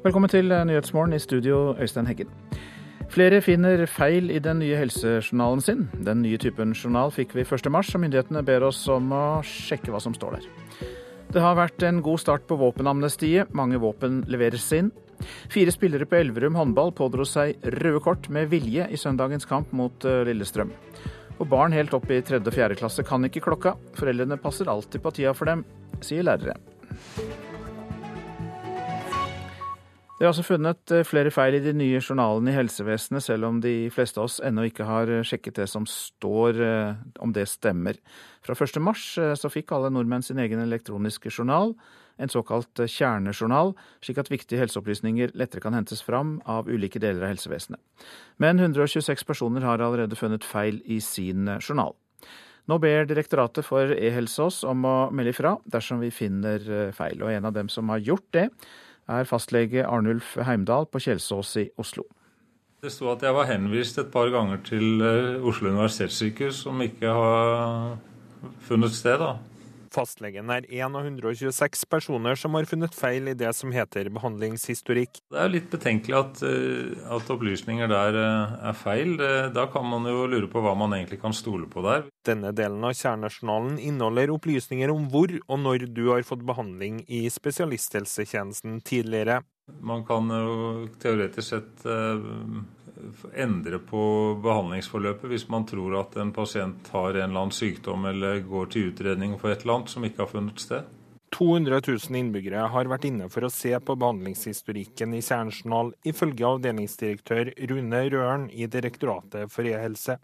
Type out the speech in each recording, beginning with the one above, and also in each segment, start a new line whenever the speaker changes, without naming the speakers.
Velkommen til Nyhetsmorgen i studio, Øystein Heggen. Flere finner feil i den nye helsejournalen sin. Den nye typen journal fikk vi 1.3, og myndighetene ber oss om å sjekke hva som står der. Det har vært en god start på våpenamnestiet. Mange våpen leveres inn. Fire spillere på Elverum håndball pådro seg røde kort med vilje i søndagens kamp mot eh, Lillestrøm. Og barn helt opp i tredje og fjerde klasse kan ikke klokka. Foreldrene passer alltid på tida for dem, sier lærere. Det er altså funnet eh, flere feil i de nye journalene i helsevesenet, selv om de fleste av oss ennå ikke har eh, sjekket det som står, eh, om det stemmer. Fra 1. mars så fikk alle nordmenn sin egen elektroniske journal, en såkalt kjernejournal, slik at viktige helseopplysninger lettere kan hentes fram av ulike deler av helsevesenet. Men 126 personer har allerede funnet feil i sin journal. Nå ber Direktoratet for e-helse oss om å melde ifra dersom vi finner feil, og en av dem som har gjort det, er fastlege Arnulf Heimdal på Kjelsås i Oslo.
Det sto at jeg var henvist et par ganger til eh, Oslo universitetssykehus, som ikke har funnet sted. da.
Fastlegen er én av 126 personer som har funnet feil i det som heter behandlingshistorikk.
Det er litt betenkelig at, eh, at opplysninger der eh, er feil. Da kan man jo lure på hva man egentlig kan stole på der.
Denne delen av kjernejournalen inneholder opplysninger om hvor og når du har fått behandling i spesialisthelsetjenesten tidligere.
Man kan jo teoretisk sett eh, endre på behandlingsforløpet hvis man tror at en pasient har en eller annen sykdom eller går til utredning for et eller annet som ikke har funnet sted.
200 000 innbyggere har vært inne for å se på behandlingshistorikken i Kjernejournal, ifølge avdelingsdirektør Rune Røren i Direktoratet for e-helse.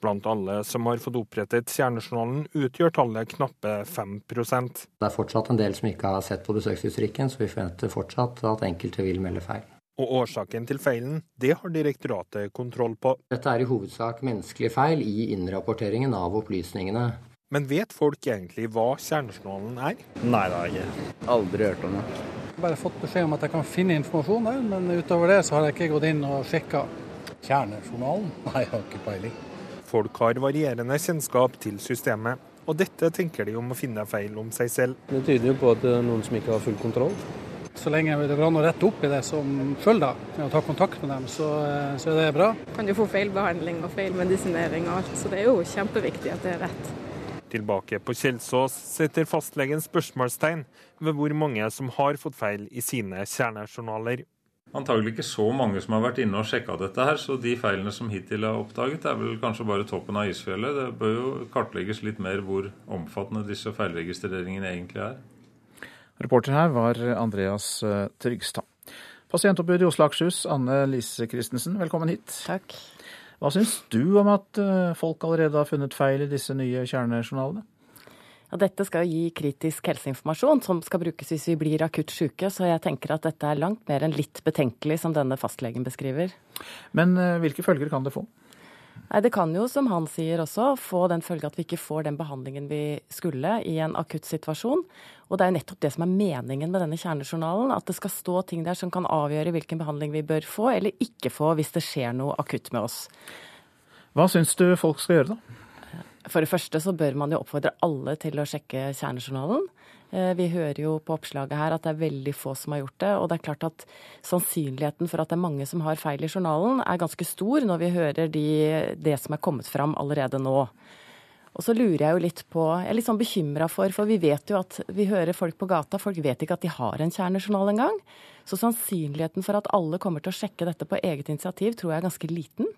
Blant alle som har fått opprettet Kjernejournalen, utgjør tallet knappe 5
Det er fortsatt en del som ikke har sett på besøkshistorikken, så vi forventer fortsatt at enkelte vil melde feil.
Og årsaken til feilen, det har direktoratet kontroll på.
Dette er i hovedsak menneskelige feil i innrapporteringen av opplysningene.
Men vet folk egentlig hva kjernejournalen er?
Nei, det har jeg ikke. Aldri hørt om det.
Jeg har bare fått beskjed om at jeg kan finne informasjon der, men utover det så har jeg ikke gått inn og sjekka kjernejournalen. Nei, jeg har ikke peiling.
Folk har varierende kjennskap til systemet, og dette tenker de om å finne feil om seg selv.
Det tyder jo på at det er noen som ikke har full kontroll.
Så lenge det går an å rette opp i det som følger med å ta kontakt med dem, så, eh, så er det bra.
Kan jo få feilbehandling og feil medisinering og alt, så det er jo kjempeviktig at det er rett.
Tilbake på Kjelsås setter fastlegen spørsmålstegn ved hvor mange som har fått feil i sine kjernejournaler.
Antagelig ikke så mange som har vært inne og sjekka dette her, så de feilene som hittil er oppdaget, er vel kanskje bare toppen av isfjellet. Det bør jo kartlegges litt mer hvor omfattende disse feilregistreringene egentlig er.
Reporter her var Andreas eh, Trygstad. Pasientombud i Oslo Akershus, Anne Lise Christensen, velkommen hit.
Takk.
Hva syns du om at eh, folk allerede har funnet feil i disse nye kjernejournalene?
Ja, dette skal gi kritisk helseinformasjon som skal brukes hvis vi blir akutt syke, så jeg tenker at dette er langt mer enn litt betenkelig, som denne fastlegen beskriver.
Men eh, hvilke følger kan det få?
Nei, Det kan jo, som han sier også, få den følge at vi ikke får den behandlingen vi skulle i en akutt situasjon. Og det er jo nettopp det som er meningen med denne kjernejournalen. At det skal stå ting der som kan avgjøre hvilken behandling vi bør få eller ikke få hvis det skjer noe akutt med oss.
Hva syns du folk skal gjøre, da?
For det første så bør man jo oppfordre alle til å sjekke kjernejournalen. Eh, vi hører jo på oppslaget her at det er veldig få som har gjort det. Og det er klart at sannsynligheten for at det er mange som har feil i journalen, er ganske stor når vi hører de, det som er kommet fram allerede nå. Og så lurer jeg jo litt på Jeg er litt sånn bekymra for, for vi vet jo at vi hører folk på gata. Folk vet ikke at de har en kjernejournal engang. Så sannsynligheten for at alle kommer til å sjekke dette på eget initiativ, tror jeg er ganske liten.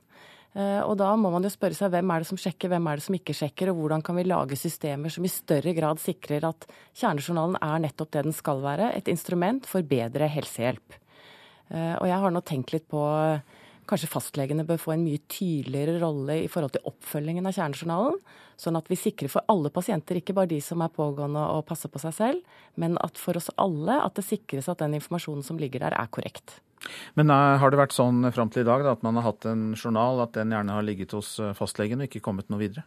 Eh, og da må man jo spørre seg hvem er det som sjekker, hvem er det som ikke sjekker, og hvordan kan vi lage systemer som i større grad sikrer at kjernejournalen er nettopp det den skal være, et instrument for bedre helsehjelp. Eh, og jeg har nå tenkt litt på Kanskje fastlegene bør få en mye tydeligere rolle i forhold til oppfølgingen av kjernejournalen. Sånn at vi sikrer for alle pasienter, ikke bare de som er pågående og passer på seg selv, men at for oss alle at det sikres at den informasjonen som ligger der, er korrekt.
Men uh, har det vært sånn fram til i dag da, at man har hatt en journal, at den gjerne har ligget hos eh, fastlegen og ikke kommet noe videre?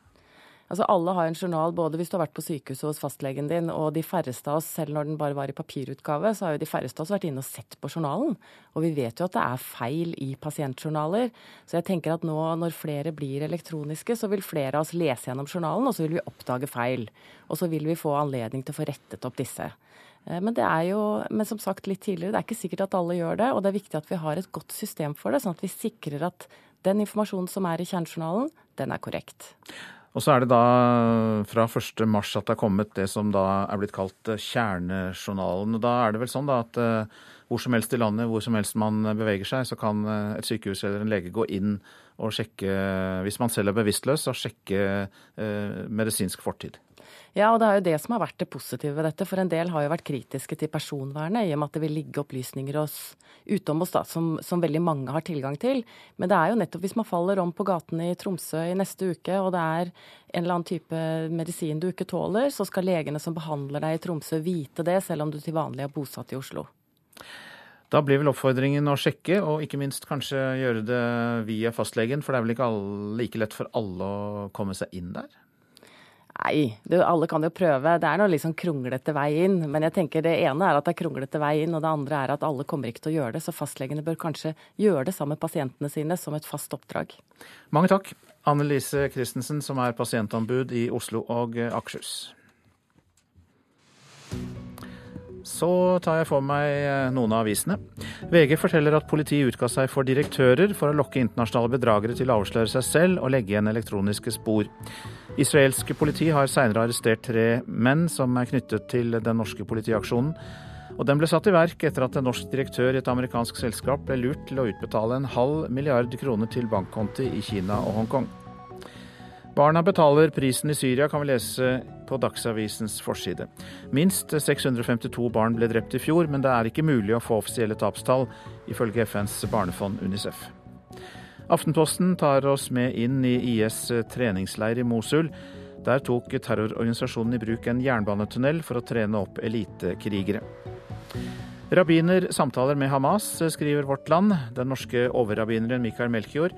Altså Alle har en journal, både hvis du har vært på sykehuset hos fastlegen din, og de færreste av oss, selv når den bare var i papirutgave, så har jo de færreste av oss vært inne og sett på journalen. Og vi vet jo at det er feil i pasientjournaler. Så jeg tenker at nå når flere blir elektroniske, så vil flere av oss lese gjennom journalen, og så vil vi oppdage feil. Og så vil vi få anledning til å få rettet opp disse. Eh, men det er jo, men som sagt litt tidligere, det er ikke sikkert at alle gjør det. Og det er viktig at vi har et godt system for det, sånn at vi sikrer at den informasjonen som er i kjernejournalen, den er korrekt.
Og så er det da fra 1. mars at det har kommet det som da er blitt kalt kjernejournalen. Og da er det vel sånn da at hvor som helst i landet, hvor som helst man beveger seg, så kan et sykehus eller en lege gå inn og sjekke, hvis man selv er bevisstløs, og sjekke eh, medisinsk fortid.
Ja, og det er jo det som har vært det positive ved dette. For en del har jo vært kritiske til personvernet, i og med at det vil ligge opplysninger hos, utom oss da, som, som, veldig mange har tilgang til. Men det er jo nettopp hvis man faller om på gatene i Tromsø i neste uke, og det er en eller annen type medisin du ikke tåler, så skal legene som behandler deg i Tromsø vite det, selv om du til vanlig er bosatt i Oslo.
Da blir vel oppfordringen å sjekke, og ikke minst kanskje gjøre det via fastlegen, for det er vel ikke alle, like lett for alle å komme seg inn der?
Nei, du, alle kan jo prøve. Det er noe liksom kronglete vei inn. Men jeg tenker det ene er at det er kronglete vei inn, og det andre er at alle kommer ikke til å gjøre det. Så fastlegene bør kanskje gjøre det sammen med pasientene sine som et fast oppdrag.
Mange takk. Anne Lise Christensen, som er pasientombud i Oslo og Akershus. Så tar jeg for meg eh, noen av avisene. VG forteller at politiet utga seg for direktører for å lokke internasjonale bedragere til å avsløre seg selv og legge igjen elektroniske spor. Israelske politi har senere arrestert tre menn som er knyttet til den norske politiaksjonen. Og den ble satt i verk etter at en norsk direktør i et amerikansk selskap ble lurt til å utbetale en halv milliard kroner til bankkonti i Kina og Hongkong. Barna betaler prisen i Syria, kan vi lese på Dagsavisens forside. Minst 652 barn ble drept i fjor, men det er ikke mulig å få offisielle tapstall, ifølge FNs barnefond UNICEF. Aftenposten tar oss med inn i IS treningsleir i Mosul. Der tok terrororganisasjonen i bruk en jernbanetunnel for å trene opp elitekrigere. Rabbiner samtaler med Hamas, skriver Vårt Land. Den norske overrabbineren Mikael Melchior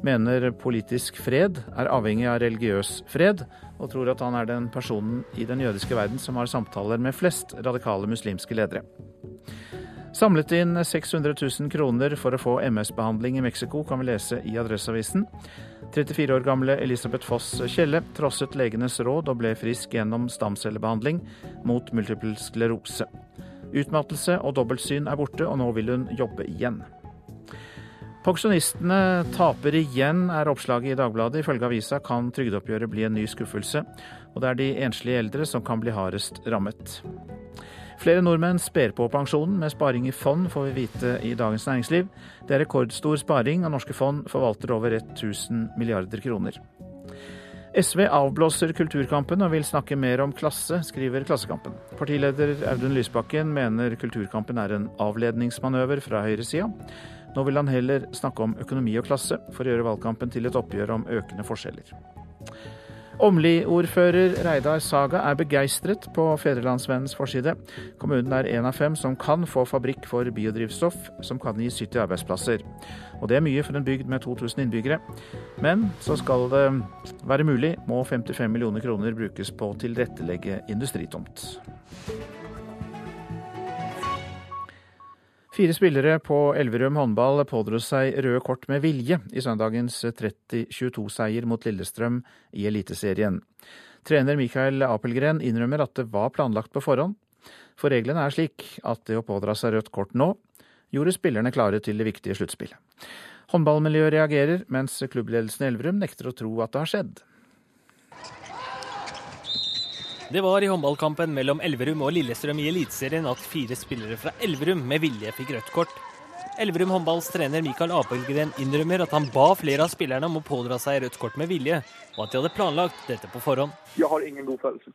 mener politisk fred er avhengig av religiøs fred, og tror at han er den personen i den jødiske verden som har samtaler med flest radikale muslimske ledere. Samlet inn 600 000 kroner for å få MS-behandling i Mexico, kan vi lese i Adresseavisen. 34 år gamle Elisabeth Foss Kjelle trosset legenes råd og ble frisk gjennom stamcellebehandling mot multiple sklerose. Utmattelse og dobbeltsyn er borte, og nå vil hun jobbe igjen. Pensjonistene taper igjen, er oppslaget i Dagbladet. Ifølge avisa kan trygdeoppgjøret bli en ny skuffelse, og det er de enslige eldre som kan bli hardest rammet. Flere nordmenn sper på pensjonen med sparing i fond, får vi vite i Dagens Næringsliv. Det er rekordstor sparing, og norske fond forvalter over 1000 milliarder kroner. SV avblåser kulturkampen og vil snakke mer om klasse, skriver Klassekampen. Partileder Audun Lysbakken mener kulturkampen er en avledningsmanøver fra høyresida. Nå vil han heller snakke om økonomi og klasse, for å gjøre valgkampen til et oppgjør om økende forskjeller. Åmli-ordfører Reidar Saga er begeistret på Fedrelandsvennens forside. Kommunen er en av fem som kan få fabrikk for biodrivstoff, som kan gi 70 arbeidsplasser. Og det er mye for en bygd med 2000 innbyggere. Men så skal det være mulig, må 55 millioner kroner brukes på å tilrettelegge industritomt. Fire spillere på Elverum håndball pådro seg røde kort med vilje i søndagens 30-22-seier mot Lillestrøm i Eliteserien. Trener Mikael Apelgren innrømmer at det var planlagt på forhånd. For reglene er slik at det å pådra seg rødt kort nå, gjorde spillerne klare til det viktige sluttspillet. Håndballmiljøet reagerer, mens klubbledelsen i Elverum nekter å tro at det har skjedd.
Det var i håndballkampen mellom Elverum og Lillestrøm i Eliteserien at fire spillere fra Elverum med vilje fikk rødt kort. Elverum håndballs trener Mikael Apelgren innrømmer at han ba flere av spillerne om å pådra seg rødt kort med vilje, og at de hadde planlagt dette på forhånd.
Jeg har ingen god følelse.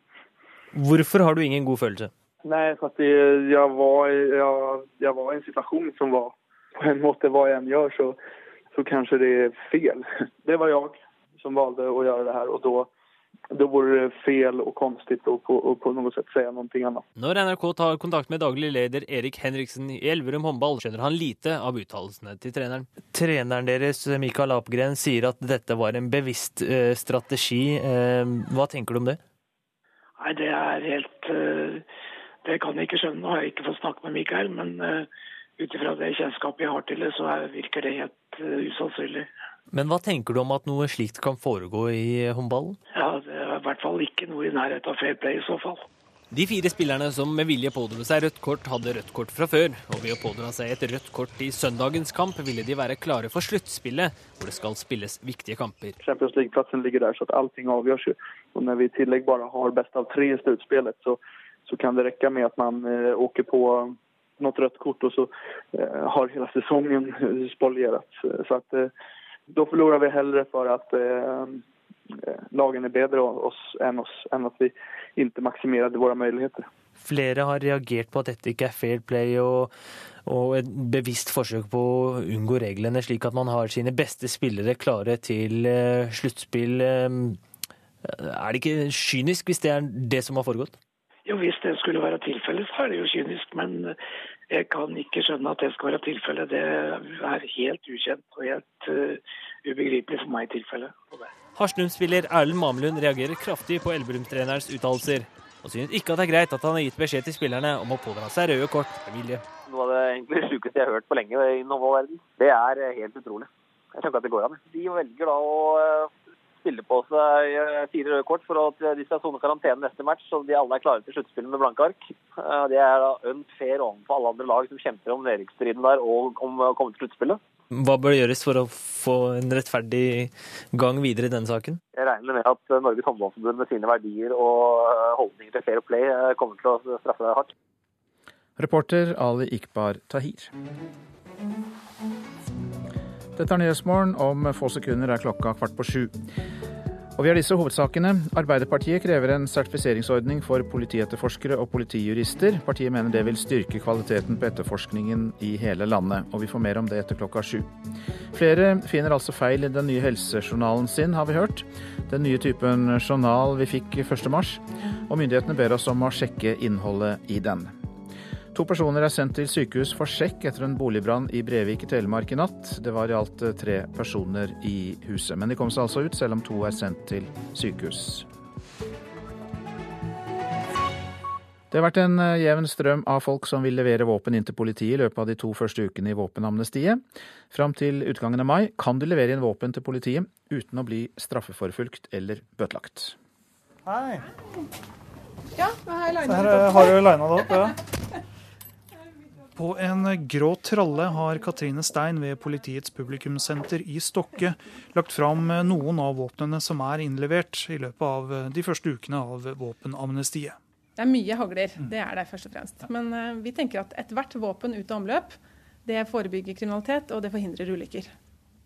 Hvorfor har du ingen god følelse?
Nei, for at jeg, var, jeg, jeg var i en situasjon som var På en måte hva jeg enn gjør, så, så kanskje det er feil. Det var jeg som valgte å gjøre det her, og da det vore fel og konstigt å på, på noe sett si noe annet.
Når NRK tar kontakt med daglig leder Erik Henriksen i Elverum håndball, skjønner han lite av uttalelsene til treneren. Treneren deres, Mikael Apgren, sier at dette var en bevisst uh, strategi. Uh, hva tenker du om det?
Nei, Det er helt uh, Det kan jeg ikke skjønne. Nå har jeg ikke fått snakke med Mikael, men ut ifra det kjennskapet jeg har til det, så er, virker det helt usannsynlig.
Men hva tenker du om at noe slikt kan foregå i håndballen?
Ja, Det er i hvert fall ikke noe i nærheten av fair play i så fall.
De fire spillerne som med vilje pådro seg rødt kort, hadde rødt kort fra før. Og ved å pådra seg et rødt kort i søndagens kamp, ville de være klare for sluttspillet, hvor det skal spilles viktige kamper.
Champions League-plassen ligger der, så at allting avgjøres jo. Og når vi i tillegg bare har best av tre i sluttspillet, så, så kan det rekke med at man eh, åker på noe rødt kort, og så eh, har hele sesongen spolert. Så at eh, da forlorer vi heller for at eh, lagene er bedre oss enn oss, enn at vi ikke maksimerte våre muligheter.
Flere har reagert på at dette ikke er fair play og, og, et bevisst forsøk på å unngå reglene, slik at man har sine beste spillere klare til uh, sluttspill. er det ikke kynisk hvis det er det som har foregått?
Jo, Hvis det skulle være tilfellet, så er det jo kynisk. Men jeg kan ikke skjønne at det skal være tilfellet. Det er helt ukjent og helt uh, ubegripelig for meg i tilfelle.
Harsnum-spiller Erlend Mamelund reagerer kraftig på Elverum-trenerens uttalelser, og synes ikke at det er greit at han har gitt beskjed til spillerne om å pådra seg røde kort med vilje.
Noe av det egentlig sjukeste jeg har hørt på lenge i noen verden. Det er helt utrolig. Jeg skjønner ikke at det går an. De velger da å spille på seg fire røde kort for at de skal sone karantene neste match, så de alle er klare til sluttspillet med blanke ark. Det er da unfair overfor alle andre lag som kjemper om nedrykksstriden der og om å komme til sluttspillet.
Hva bør gjøres for å få en rettferdig gang videre i denne saken?
Jeg regner med at Norges håndballforbund med sine verdier og holdninger til fair play kommer til å straffe deg hardt.
Reporter Ali Ikbar Tahir. Dette er Nyhetsmorgen. Om få sekunder er klokka kvart på sju. Og vi har disse hovedsakene. Arbeiderpartiet krever en sertifiseringsordning for politietterforskere og politijurister. Partiet mener det vil styrke kvaliteten på etterforskningen i hele landet. Og vi får mer om det etter klokka sju. Flere finner altså feil i den nye helsejournalen sin, har vi hørt. Den nye typen journal vi fikk 1.3. Og myndighetene ber oss om å sjekke innholdet i den. To personer er sendt til sykehus for sjekk etter en boligbrann i Brevik i Telemark i natt. Det var i alt tre personer i huset, men de kom seg altså ut, selv om to er sendt til sykehus. Det har vært en jevn strøm av folk som vil levere våpen inn til politiet i løpet av de to første ukene i våpenamnestiet. Fram til utgangen av mai kan du levere inn våpen til politiet uten å bli straffeforfulgt eller bøtelagt.
Hei.
Ja, hei,
Her har du lina det opp. ja. På en grå tralle har Katrine Stein ved politiets publikumssenter i Stokke lagt fram noen av våpnene som er innlevert i løpet av de første ukene av våpenamnestiet.
Det er mye hagler, det er det først og fremst. Men uh, vi tenker at ethvert våpen ut av omløp, det forebygger kriminalitet og det forhindrer ulykker.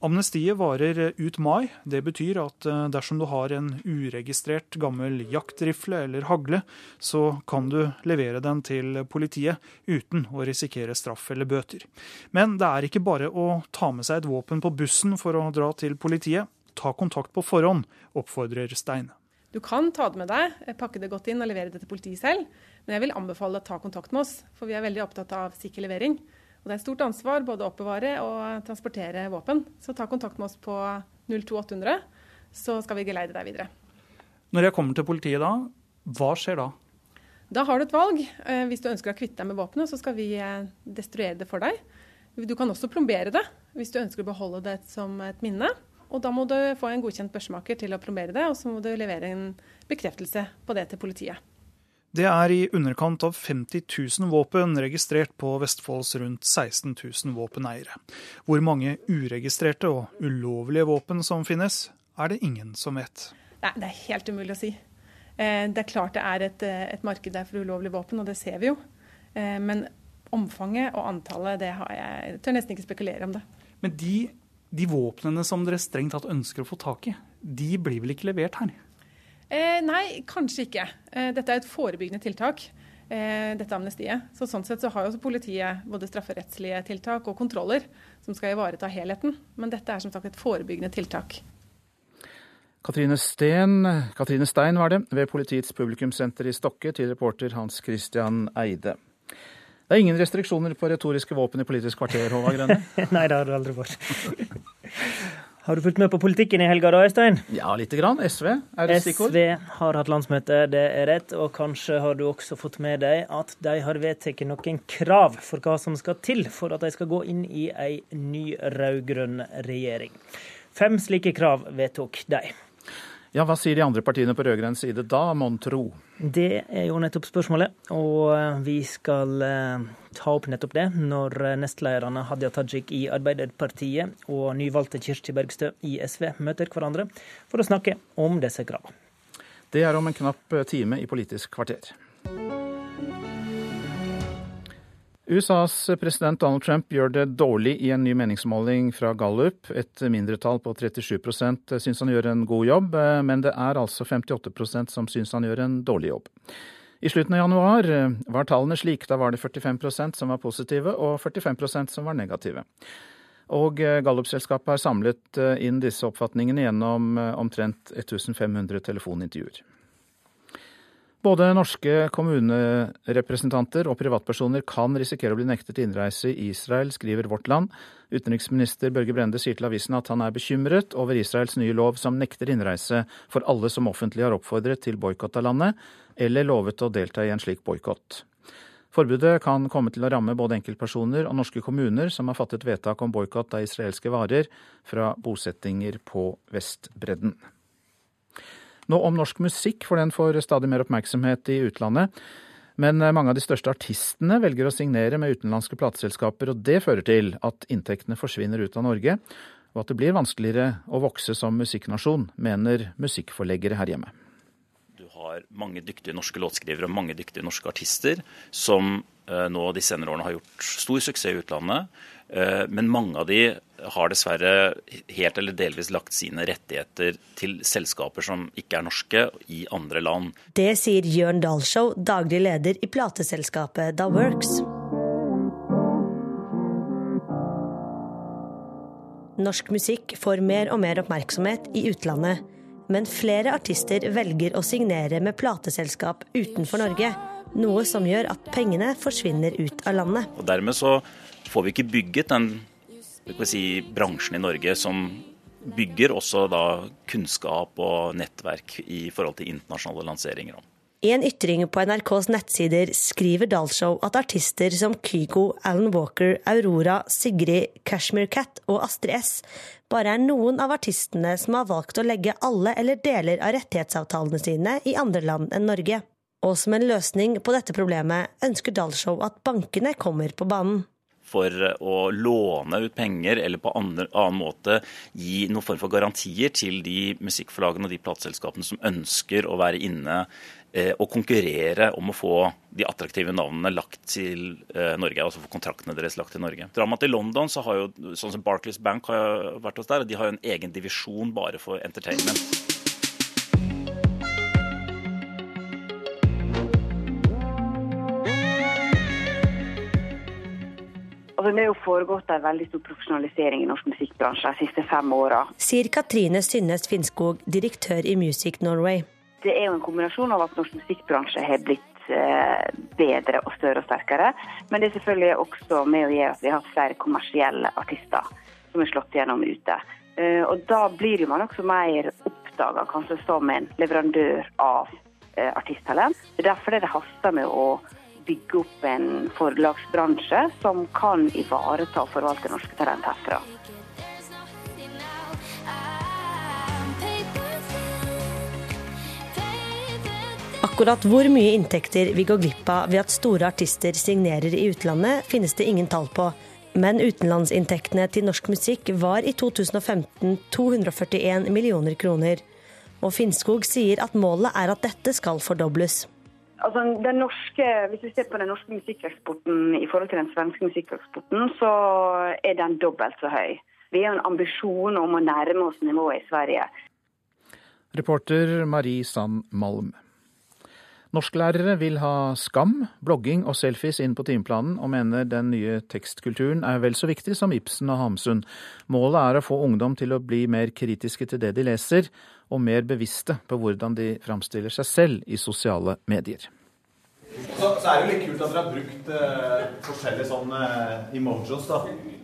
Amnestiet varer ut mai. Det betyr at dersom du har en uregistrert gammel jaktrifle eller hagle, så kan du levere den til politiet uten å risikere straff eller bøter. Men det er ikke bare å ta med seg et våpen på bussen for å dra til politiet. Ta kontakt på forhånd, oppfordrer Stein.
Du kan ta det med deg, pakke det godt inn og levere det til politiet selv, men jeg vil anbefale å ta kontakt med oss, for vi er veldig opptatt av sikker levering. Og Det er et stort ansvar både å oppbevare og transportere våpen. Så ta kontakt med oss på 02800, så skal vi geleide deg videre.
Når jeg kommer til politiet da, hva skjer da?
Da har du et valg. Hvis du ønsker å kvitte deg med våpenet, så skal vi destruere det for deg. Du kan også plombere det hvis du ønsker å beholde det som et minne. Og da må du få en godkjent børsmaker til å plombere det, og så må du levere en bekreftelse på det til politiet.
Det er i underkant av 50 000 våpen registrert på Vestfolds rundt 16 000 våpeneiere. Hvor mange uregistrerte og ulovlige våpen som finnes, er det ingen som vet.
Nei, Det er helt umulig å si. Det er klart det er et, et marked der for ulovlige våpen, og det ser vi jo. Men omfanget og antallet, det har jeg, jeg tør nesten ikke spekulere om det.
Men de, de våpnene som dere strengt tatt ønsker å få tak i, de blir vel ikke levert her?
Eh, nei, kanskje ikke. Eh, dette er et forebyggende tiltak. Eh, dette amnestiet. Så Sånn sett så har jo også politiet både strafferettslige tiltak og kontroller som skal ivareta helheten. Men dette er som sagt et forebyggende tiltak.
Katrine, Steen, Katrine Stein var det, ved politiets publikumssenter i Stokke, til reporter Hans Christian Eide. Det er ingen restriksjoner på retoriske våpen i Politisk kvarter, Håvard Grønne?
Nei, det har det aldri vært. Har du fulgt med på politikken i helga da, Øystein?
Ja, lite grann. SV er det stikkord.
SV har hatt landsmøte, det er rett. Og kanskje har du også fått med deg at de har vedtatt noen krav for hva som skal til for at de skal gå inn i ei ny rød-grønn regjering. Fem slike krav vedtok de.
Ja, Hva sier de andre partiene på rød-grønn side da, mon tro?
Det er jo nettopp spørsmålet, og eh, vi skal eh, ta opp nettopp det når eh, nestlederne Hadia Tajik i Arbeiderpartiet og nyvalgte Kirsti Bergstø i SV møter hverandre for å snakke om disse kravene.
Det er om en knapp time i Politisk kvarter. USAs president Donald Trump gjør det dårlig i en ny meningsmåling fra Gallup. Et mindretall på 37% syns han gjør en god jobb, men det er altså 58% som syns han gjør en dårlig jobb. I slutten av januar var tallene slik. Da var det 45% som var positive og 45% som var negative. Og Gallup-selskapet har samlet inn disse oppfatningene gjennom omtrent 1500 telefonintervjuer. Både norske kommunerepresentanter og privatpersoner kan risikere å bli nektet innreise i Israel, skriver Vårt Land. Utenriksminister Børge Brende sier til avisen at han er bekymret over Israels nye lov som nekter innreise for alle som offentlig har oppfordret til boikott av landet, eller lovet å delta i en slik boikott. Forbudet kan komme til å ramme både enkeltpersoner og norske kommuner som har fattet vedtak om boikott av israelske varer fra bosettinger på Vestbredden. Nå om norsk musikk, for den får stadig mer oppmerksomhet i utlandet. Men eh, mange av de største artistene velger å signere med utenlandske plateselskaper, og det fører til at inntektene forsvinner ut av Norge, og at det blir vanskeligere å vokse som musikknasjon, mener musikkforleggere her hjemme.
Du har mange dyktige norske låtskrivere og mange dyktige norske artister som eh, nå de senere årene har gjort stor suksess i utlandet. Eh, men mange av de har dessverre helt eller delvis lagt sine rettigheter til selskaper som ikke er norske, i andre land.
Det sier Jørn Dahlshow, daglig leder i plateselskapet Da Works. Norsk musikk får mer og mer oppmerksomhet i utlandet. Men flere artister velger å signere med plateselskap utenfor Norge. Noe som gjør at pengene forsvinner ut av landet.
Og Dermed så får vi ikke bygget den si, bransjen i Norge som bygger også da kunnskap og nettverk i forhold til internasjonale lanseringer.
I en ytring på NRKs nettsider skriver Dalshow at artister som Kygo, Alan Walker, Aurora, Sigrid, Cashmere Cat og Astrid S bare er noen av artistene som har valgt å legge alle eller deler av rettighetsavtalene sine i andre land enn Norge. Og som en løsning på dette problemet ønsker Dalshow at bankene kommer på banen
for å låne ut penger eller på andre, annen måte gi noen form for garantier til de musikkforlagene og de plateselskapene som ønsker å være inne eh, og konkurrere om å få de attraktive navnene lagt til eh, Norge, altså få kontraktene deres lagt til Norge. Drar man til London, så har jo sånn som Barclays Bank har vært hos der, de har jo en egen divisjon bare for entertainment.
Altså, det har jo foregått en veldig stor profesjonalisering i norsk musikkbransje de siste fem åra.
Sier Katrine Synnes Finnskog, direktør i Music Norway.
Det er jo en kombinasjon av at norsk musikkbransje har blitt eh, bedre og større og sterkere. Men det er selvfølgelig også med å gjøre at vi har hatt flere kommersielle artister som er slått gjennom ute. Eh, og da blir man også mer oppdaga kanskje som en leverandør av eh, artisttalent. Det er derfor det haster med å bygge opp en forlagsbransje som kan ivareta og forvalte norske talentheftere.
Akkurat hvor mye inntekter vi går glipp av ved at store artister signerer i utlandet, finnes det ingen tall på. Men utenlandsinntektene til norsk musikk var i 2015 241 millioner kroner. Og Finnskog sier at målet er at dette skal fordobles.
Altså, den norske, hvis vi ser på den norske musikkeksporten i forhold til den svenske musikkeksporten, så er den dobbelt så høy. Vi har en ambisjon om å nærme oss nivået i Sverige.
Reporter Marie Sand Malm. Norsklærere vil ha skam, blogging og selfies inn på timeplanen, og mener den nye tekstkulturen er vel så viktig som Ibsen og Hamsun. Målet er å få ungdom til å bli mer kritiske til det de leser, og mer bevisste på hvordan de framstiller seg selv i sosiale medier.
Så, så er det jo litt kult at dere har brukt eh, forskjellige sånne emojis da.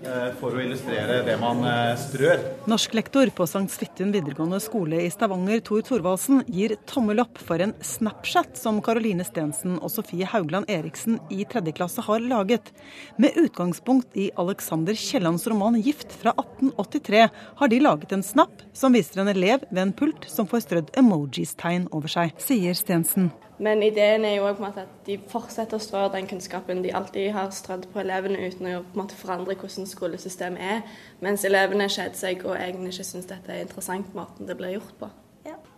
eh, for å illustrere det man eh, strør.
Norsklektor på St. Svithun videregående skole i Stavanger, Tor Thorvaldsen, gir tommel opp for en Snapchat som Caroline Stensen og Sofie Haugland Eriksen i tredje klasse har laget. Med utgangspunkt i Alexander Kiellands roman 'Gift' fra 1883 har de laget en snap som viser en elev ved en pult som får strødd emojis-tegn over seg, sier Stensen.
Men ideen er jo også på en måte at de fortsetter å strø den kunnskapen de alltid har strødd på elevene, uten å på en måte forandre hvordan skolesystemet er. Mens elevene kjeder seg og egentlig ikke syns dette er interessant, måten det blir gjort på.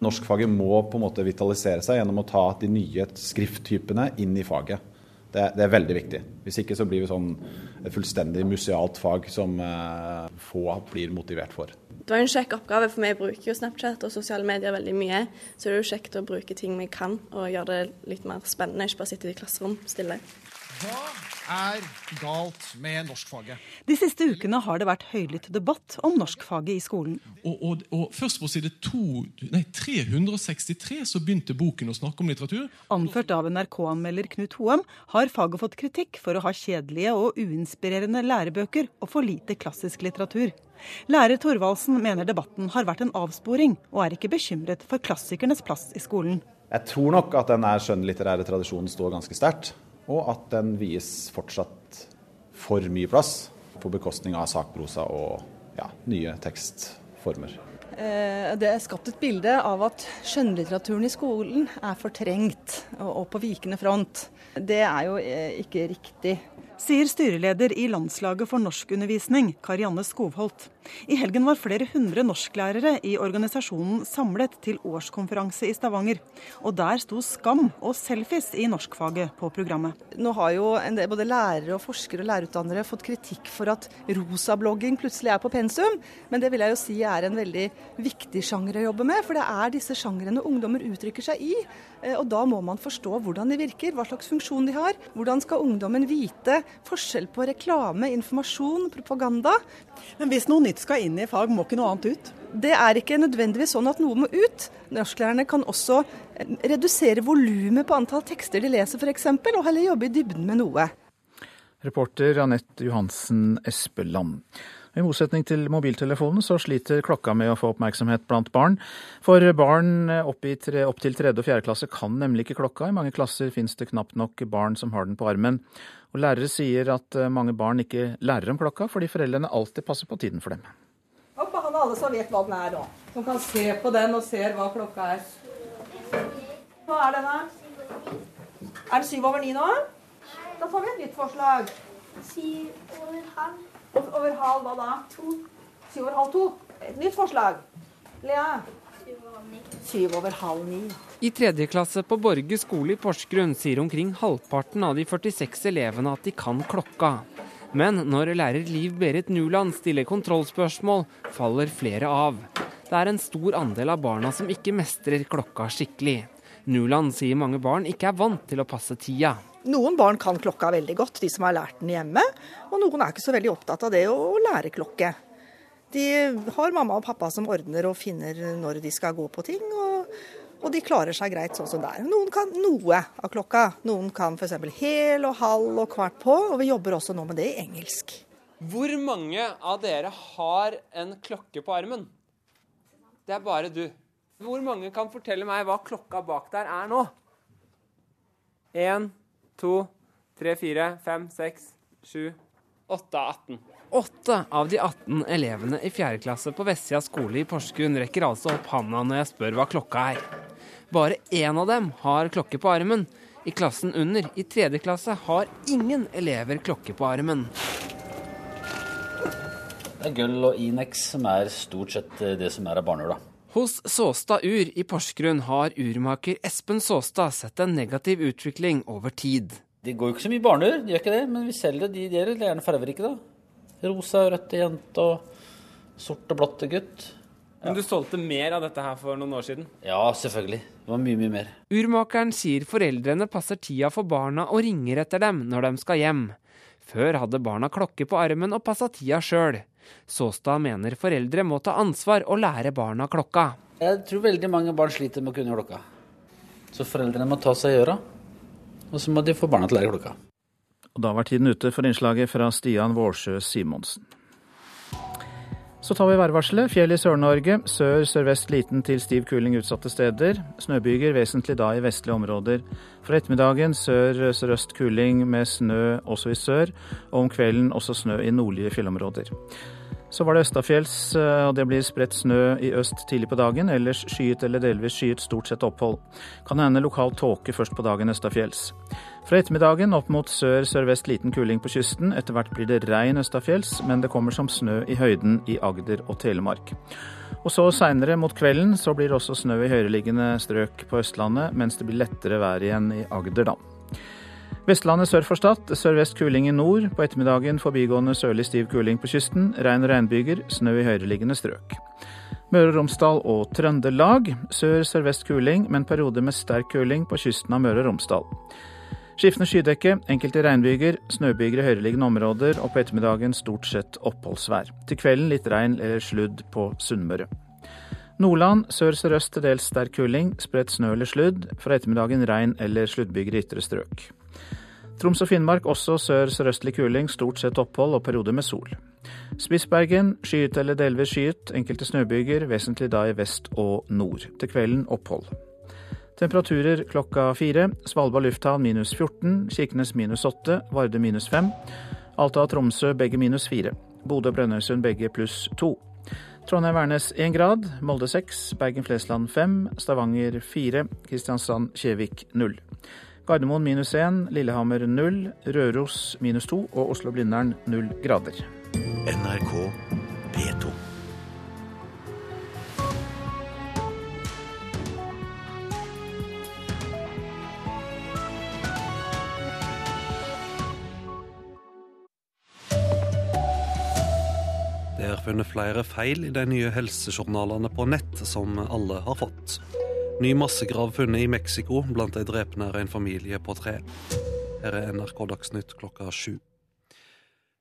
Norskfaget må på en måte vitalisere seg gjennom å ta de nye skrifttypene inn i faget. Det, det er veldig viktig. Hvis ikke så blir vi sånn et fullstendig musealt fag som eh, få blir motivert for.
Det var en kjekk oppgave, for vi bruker jo Snapchat og sosiale medier veldig mye. Så det er jo kjekt å bruke ting vi kan, og gjøre det litt mer spennende. Ikke bare sitte i klasserom stille.
Hva er galt med norskfaget?
De siste ukene har det vært høylytt debatt om norskfaget i skolen.
Og, og, og Først på side to, nei, 363 så begynte boken å snakke om litteratur.
Anført av NRK-anmelder Knut Hoem har faget fått kritikk for å ha kjedelige og uinspirerende lærebøker og for lite klassisk litteratur. Lærer Thorvaldsen mener debatten har vært en avsporing, og er ikke bekymret for klassikernes plass i skolen.
Jeg tror nok at den skjønnlitterære tradisjonen står ganske sterkt, og at den vies fortsatt for mye plass på bekostning av sakprosa og ja, nye tekstformer.
Det er skapt et bilde av at skjønnlitteraturen i skolen er fortrengt og på vikende front. Det er jo ikke riktig
sier styreleder i Landslaget for norskundervisning, Karianne Skovholt. I helgen var flere hundre norsklærere i organisasjonen samlet til årskonferanse i Stavanger. Og der sto skam og selfies i norskfaget på programmet.
Nå har jo del, både lærere, og forskere og lærerutdannere fått kritikk for at rosablogging plutselig er på pensum. Men det vil jeg jo si er en veldig viktig sjanger å jobbe med. For det er disse sjangrene ungdommer uttrykker seg i. Eh, og da må man forstå hvordan de virker, hva slags funksjon de har. Hvordan skal ungdommen vite forskjell på reklame, informasjon, propaganda.
Men hvis noe nytt skal inn i fag, må ikke noe annet ut?
Det er ikke nødvendigvis sånn at noe må ut. Norsklærerne kan også eh, redusere volumet på antall tekster de leser f.eks., og heller jobbe i dybden med noe.
Reporter Anette Johansen Espeland. I motsetning til mobiltelefonen så sliter klokka med å få oppmerksomhet blant barn. For barn opp, tre, opp til tredje og fjerde klasse kan nemlig ikke klokka. I mange klasser finnes det knapt nok barn som har den på armen. Og lærere sier at eh, mange barn ikke lærer om klokka fordi foreldrene alltid passer på tiden for dem.
Opp han alle som vet hva den er nå. Som kan se på den og ser hva klokka er. Hva er den her? Er den syv over ni nå? Da får vi et nytt forslag.
Syv over halv.
Over halv hva da?
To.
Syv over halv to. Et nytt forslag. Lea?
Syv over
halv ni.
I tredje klasse på Borge skole i Porsgrunn sier omkring halvparten av de 46 elevene at de kan klokka. Men når lærer Liv Berit Nuland stiller kontrollspørsmål, faller flere av. Det er en stor andel av barna som ikke mestrer klokka skikkelig. Nuland sier mange barn ikke er vant til å passe tida.
Noen barn kan klokka veldig godt, de som har lært den hjemme. Og noen er ikke så veldig opptatt av det å lære klokke. De har mamma og pappa som ordner og finner når de skal gå på ting. og og de klarer seg greit sånn som det er. Noen kan noe av klokka. Noen kan f.eks. hel og halv og kvart på, og vi jobber også nå med det i engelsk.
Hvor mange av dere har en klokke på armen? Det er bare du. Hvor mange kan fortelle meg hva klokka bak der er nå? Én, to, tre, fire, fem, seks, sju, åtte av 18. Åtte av de 18 elevene i 4. klasse på Vestsida skole i Porsgrunn rekker altså opp handa når jeg spør hva klokka er. Bare én av dem har klokke på armen. I klassen under, i 3. klasse, har ingen elever klokke på armen.
Det er gull og Inex som er stort sett eh, det som er av barneur, da.
Hos Såstad Ur i Porsgrunn har urmaker Espen Såstad sett en negativ utvikling over tid.
De går jo ikke så mye barneur, de gjør ikke det, men vi selger det. De, de er gjerne fargerike, da. Rosa og rødt jente og sort og blått gutt.
Men du solgte mer av dette her for noen år siden?
Ja, selvfølgelig. Det var mye, mye mer.
Urmakeren sier foreldrene passer tida for barna og ringer etter dem når de skal hjem. Før hadde barna klokke på armen og passa tida sjøl. Såstad mener foreldre må ta ansvar og lære barna klokka.
Jeg tror veldig mange barn sliter med å kunne klokka. Så foreldrene må ta seg i øra, og så må de få barna til å lære klokka.
Og da var tiden ute for innslaget fra Stian Vårsjø Simonsen. Så tar vi værvarselet. Fjell i Sør-Norge. Sør sørvest liten til stiv kuling utsatte steder. Snøbyger vesentlig da i vestlige områder. For ettermiddagen sør sørøst kuling med snø også i sør, og om kvelden også snø i nordlige fjellområder. Så var det østafjells, eh, og det blir spredt snø i øst tidlig på dagen. Ellers skyet eller delvis skyet stort sett opphold. Kan hende lokal tåke først på dagen østafjells. Fra ettermiddagen opp mot sør-sørvest liten kuling på kysten. Etter hvert blir det regn østafjells, men det kommer som snø i høyden i Agder og Telemark. Og så seinere mot kvelden så blir det også snø i høyereliggende strøk på Østlandet, mens det blir lettere vær igjen i Agder, da. Vestlandet sør for Stad. Sørvest kuling i nord. På ettermiddagen forbigående sørlig stiv kuling på kysten. Regn og regnbyger. Snø i høyereliggende strøk. Møre og Romsdal og Trøndelag. Sør-sørvest kuling, men perioder med sterk kuling på kysten av Møre og Romsdal. Skiftende skydekke, enkelte regnbyger, snøbyger i høyereliggende områder og på ettermiddagen stort sett oppholdsvær. Til kvelden litt regn eller sludd på Sunnmøre. Nordland sør-sørøst til dels sterk kuling, spredt snø eller sludd. Fra ettermiddagen regn eller sluddbyger i ytre strøk. Troms og Finnmark også sør-sørøstlig kuling, stort sett opphold og perioder med sol. Spitsbergen skyet eller delvis skyet, enkelte snøbyger, vesentlig da i vest og nord. Til kvelden opphold. Temperaturer klokka fire. Svalbard lufthavn minus 14, Kirkenes minus 8, Varde minus 5. Alta og Tromsø begge minus 4. Bodø og Brønnøysund begge pluss 2. Trondheim-Værnes 1 grad, Molde 6, Bergen-Flesland 5, Stavanger 4, Kristiansand-Kjevik 0. Gardermoen minus 1, Lillehammer 0, Røros minus 2 og Oslo-Blindern 0 grader.
NRK P2.
Er funnet flere feil i de nye helsejournalene på nett som alle har fått. Ny massegrav funnet i Mexico. Blant de drepne er en familie på tre. Her er NRK Dagsnytt klokka sju.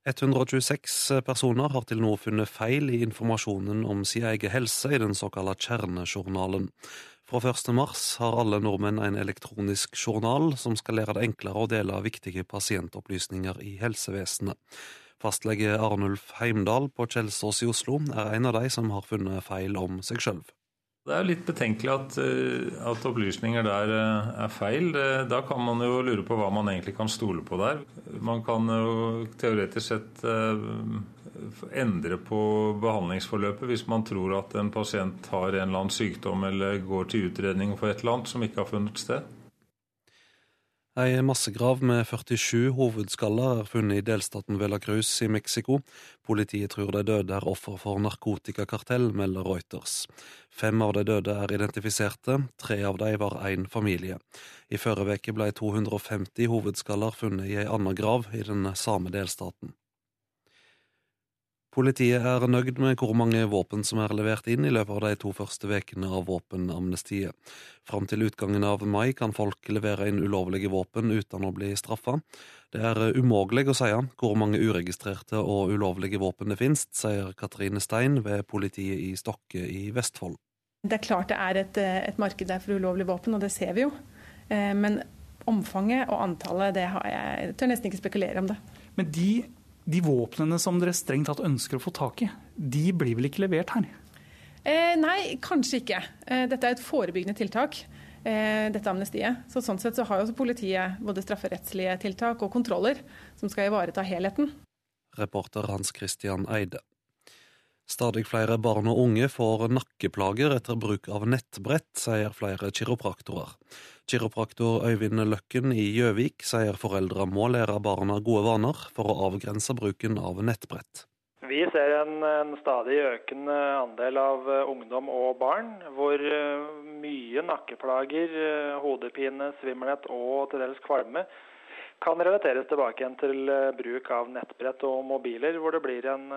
126 personer har til nå funnet feil i informasjonen om sin egen helse i den såkalte kjernejournalen. Fra 1. mars har alle nordmenn en elektronisk journal som skal gjøre det enklere å dele viktige pasientopplysninger i helsevesenet. Fastlege Arnulf Heimdal på Kjelsås i Oslo er en av de som har funnet feil om seg sjøl.
Det er litt betenkelig at, eh, at, opplysninger der eh, er feil. Da kan man jo lure på hva man egentlig kan stole på der. Man kan jo teoretisk sett eh, endre på behandlingsforløpet hvis man tror at en pasient har en eller annen sykdom eller går til utredning for et eller annet som ikke har funnet sted.
Ei massegrav med 47 hovedskaller er funnet i delstaten Velacruz i Mexico. Politiet tror de døde er offer for narkotikakartell, melder Reuters. Fem av de døde er identifiserte, tre av dem var én familie. I forrige uke ble 250 hovedskaller funnet i ei anna grav i den samme delstaten. Politiet er nøyd med hvor mange våpen som er levert inn i løpet av de to første ukene av våpenamnestiet. Fram til utgangen av mai kan folk levere inn ulovlige våpen uten å bli straffa. Det er umulig å si hvor mange uregistrerte og ulovlige våpen det finnes, sier Katrine Stein ved politiet i Stokke i Vestfold.
Det er klart det er et, et marked der for ulovlige våpen, og det ser vi jo. Eh, men omfanget og antallet, det har jeg, jeg tør nesten ikke spekulere om det.
Men de de våpnene som dere strengt tatt ønsker å få tak i, de blir vel ikke levert her?
Eh, nei, kanskje ikke. Eh, dette er et forebyggende tiltak. Eh, dette amnestiet. Så sånn sett så har jo politiet både strafferettslige tiltak og kontroller som skal ivareta helheten.
Reporter Hans Christian Eide. Stadig flere barn og unge får nakkeplager etter bruk av nettbrett, sier flere kiropraktorer. Kiropraktor Øyvind Løkken i Gjøvik sier foreldre må lære barna gode vaner for å avgrense bruken av nettbrett.
Vi ser en, en, stadig økende andel av eh, ungdom og barn hvor eh, mye nakkeplager, eh, hodepine, svimmelhet og til dels kvalme kan relateres tilbake igjen til bruk av nettbrett og mobiler, hvor det blir en,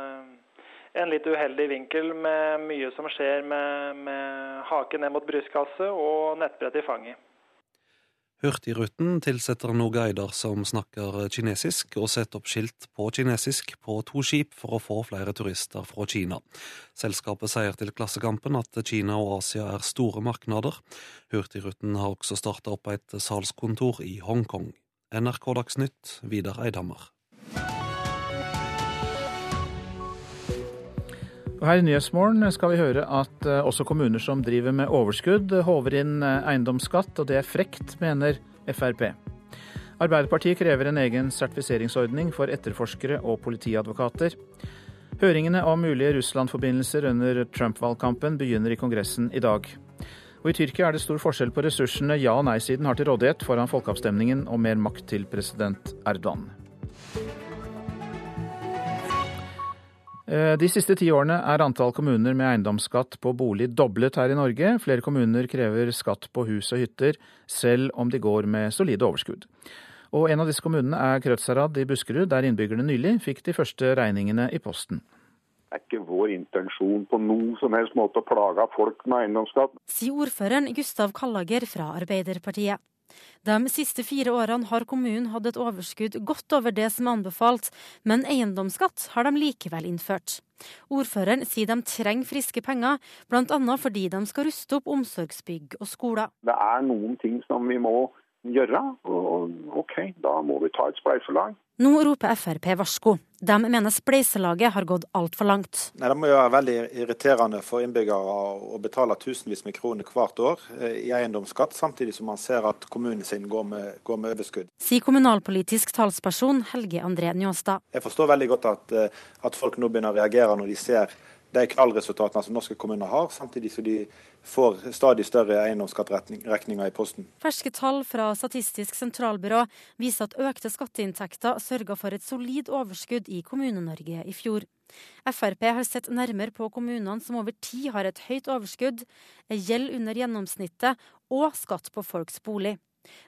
en litt uheldig vinkel med mye som skjer med, med haken ned mot brystkasse og nettbrett i fanget.
Hurtigruten tilsetter nå guider som snakker kinesisk, og setter opp skilt på kinesisk på to skip for å få flere turister fra Kina. Selskapet sier til Klassekampen at Kina og Asia er store markeder. Hurtigruten har også starta opp et salgskontor i Hongkong.
NRK Dagsnytt, Vidar Eidhammer.
Her i Nyhetsmorgen skal vi høre at eh, også kommuner som driver med overskudd, håver inn eh, eiendomsskatt, og det er frekt, mener Frp. Arbeiderpartiet krever en egen sertifiseringsordning for etterforskere og politiadvokater. Høringene om mulige Russland-forbindelser under Trump-valgkampen begynner i Kongressen i dag. Og I Tyrkia er det stor forskjell på ressursene ja- og nei-siden har til rådighet foran folkeavstemningen om mer makt til president Erdogan. De siste ti årene er antall kommuner med eiendomsskatt på bolig doblet her i Norge. Flere kommuner krever skatt på hus og hytter, selv om de går med solide overskudd. Og en av disse kommunene er Krødsherad i Buskerud, der innbyggerne nylig fikk de første regningene i posten.
Det er ikke vår intensjon på noen som helst måte å plage folk med eiendomsskatt.
Sier ordføreren Gustav Kallager fra Arbeiderpartiet. De siste fire årene har kommunen hatt et overskudd godt over det som er anbefalt, men eiendomsskatt har de likevel innført. Ordføreren sier de trenger friske penger, bl.a. fordi de skal ruste opp omsorgsbygg og skoler.
Det er noen ting som vi må gjøre, og OK, da må vi ta et spleiselag.
Nå roper Frp varsko. De mener spleiselaget har gått altfor langt.
Nei, Det må jo være veldig irriterende for innbyggere å betale tusenvis med kroner hvert år eh, i eiendomsskatt, samtidig som man ser at kommunen sin går med, går med overskudd.
Sier kommunalpolitisk talsperson Helge André Njåstad.
Jeg forstår veldig godt at, eh, at folk nå begynner å reagere når de ser de kvalresultatene som norske kommuner har, samtidig som de får stadig større eiendomsskattregninger i posten.
Ferske tall fra Statistisk sentralbyrå viser at økte skatteinntekter sørga for et solid overskudd i Kommune-Norge i fjor. Frp har sett nærmere på kommunene som over tid har et høyt overskudd, gjeld under gjennomsnittet og skatt på folks bolig.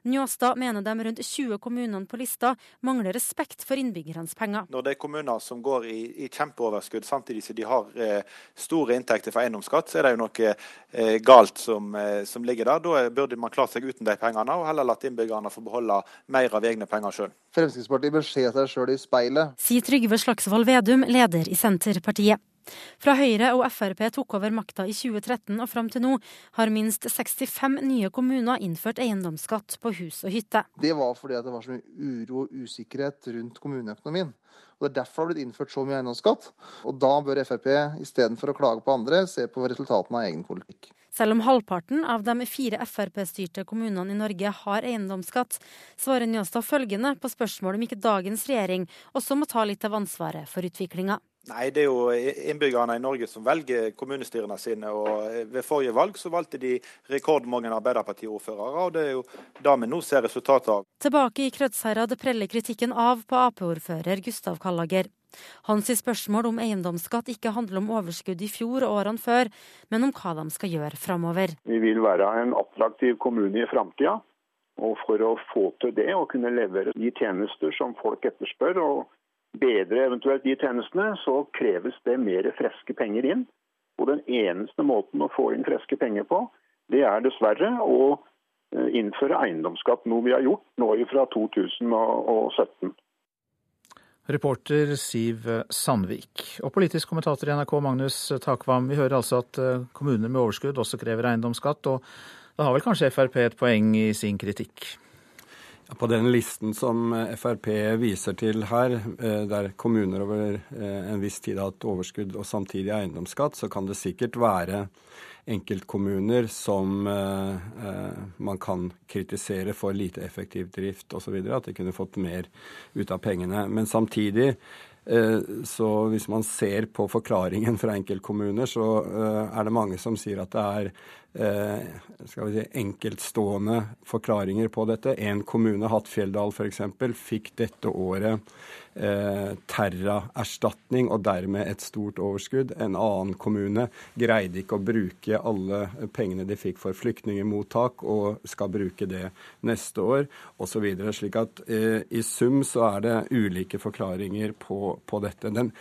Njåstad mener de rundt 20 kommunene på lista mangler respekt for innbyggernes penger.
Når det er kommuner som går i, i kjempeoverskudd samtidig som de har eh, store inntekter fra eiendomsskatt, så er det jo noe eh, galt som, eh, som, ligger der. Da burde man klart seg uten de pengene, og heller latt innbyggerne få beholde mer av egne penger sjøl.
Fremskrittspartiet bør se seg sjøl i speilet.
Sier Trygve Slagsvold Vedum, leder i Senterpartiet. Fra Høyre og Frp tok over makta i 2013 og fram til nå, har minst 65 nye kommuner innført eiendomsskatt på hus og hytte.
Det var fordi det var så mye uro og usikkerhet rundt kommuneøkonomien. Og Det er derfor det har blitt innført så mye eiendomsskatt. Og da bør Frp istedenfor å klage på andre, se på resultatene av egen politikk.
Selv om halvparten av de fire Frp-styrte kommunene i Norge har eiendomsskatt, svarer Njåstad følgende på spørsmål om ikke dagens regjering også må ta litt av ansvaret for utviklinga.
Nei, det er jo innbyggerne i Norge som velger kommunestyrene sine. og Ved forrige valg så valgte de rekordmange Arbeiderpartiordførere, og det er jo det vi nå ser resultatet av.
Tilbake i Krødsherad preller kritikken av på Ap-ordfører Gustav Kallager. Hans spørsmål om eiendomsskatt ikke handler om overskudd i fjor og årene før, men om hva de skal gjøre framover.
Vi vil være en attraktiv kommune i framtida. Og for å få til det og kunne levere de tjenester som folk etterspør, og bedre eventuelt de tjenestene, så kreves det mer friske penger inn. Og den eneste måten å få inn friske penger på, det er dessverre å innføre eiendomsskatt. Noe vi har gjort nå fra 2017.
Reporter Siv Sandvik. Og politisk kommentator i NRK Magnus Takvam, vi hører altså at kommuner med overskudd også krever eiendomsskatt. og da har vel kanskje Frp et poeng i sin kritikk?
På den listen som Frp viser til her, der kommuner over en viss tid har hatt overskudd og samtidig eiendomsskatt, så kan det sikkert være enkeltkommuner som man kan kritisere for lite effektiv drift osv. At de kunne fått mer ut av pengene. Men samtidig så hvis man ser på forklaringen fra enkeltkommuner, så er det mange som sier at det er skal vi si, enkeltstående forklaringer på dette. En kommune, Hattfjelldal f.eks., fikk dette året eh, terraerstatning og dermed et stort overskudd. En annen kommune greide ikke å bruke alle pengene de fikk for flyktningmottak, og skal bruke det neste år, osv. Slik at eh, i sum så er det ulike forklaringer på, på dette. Den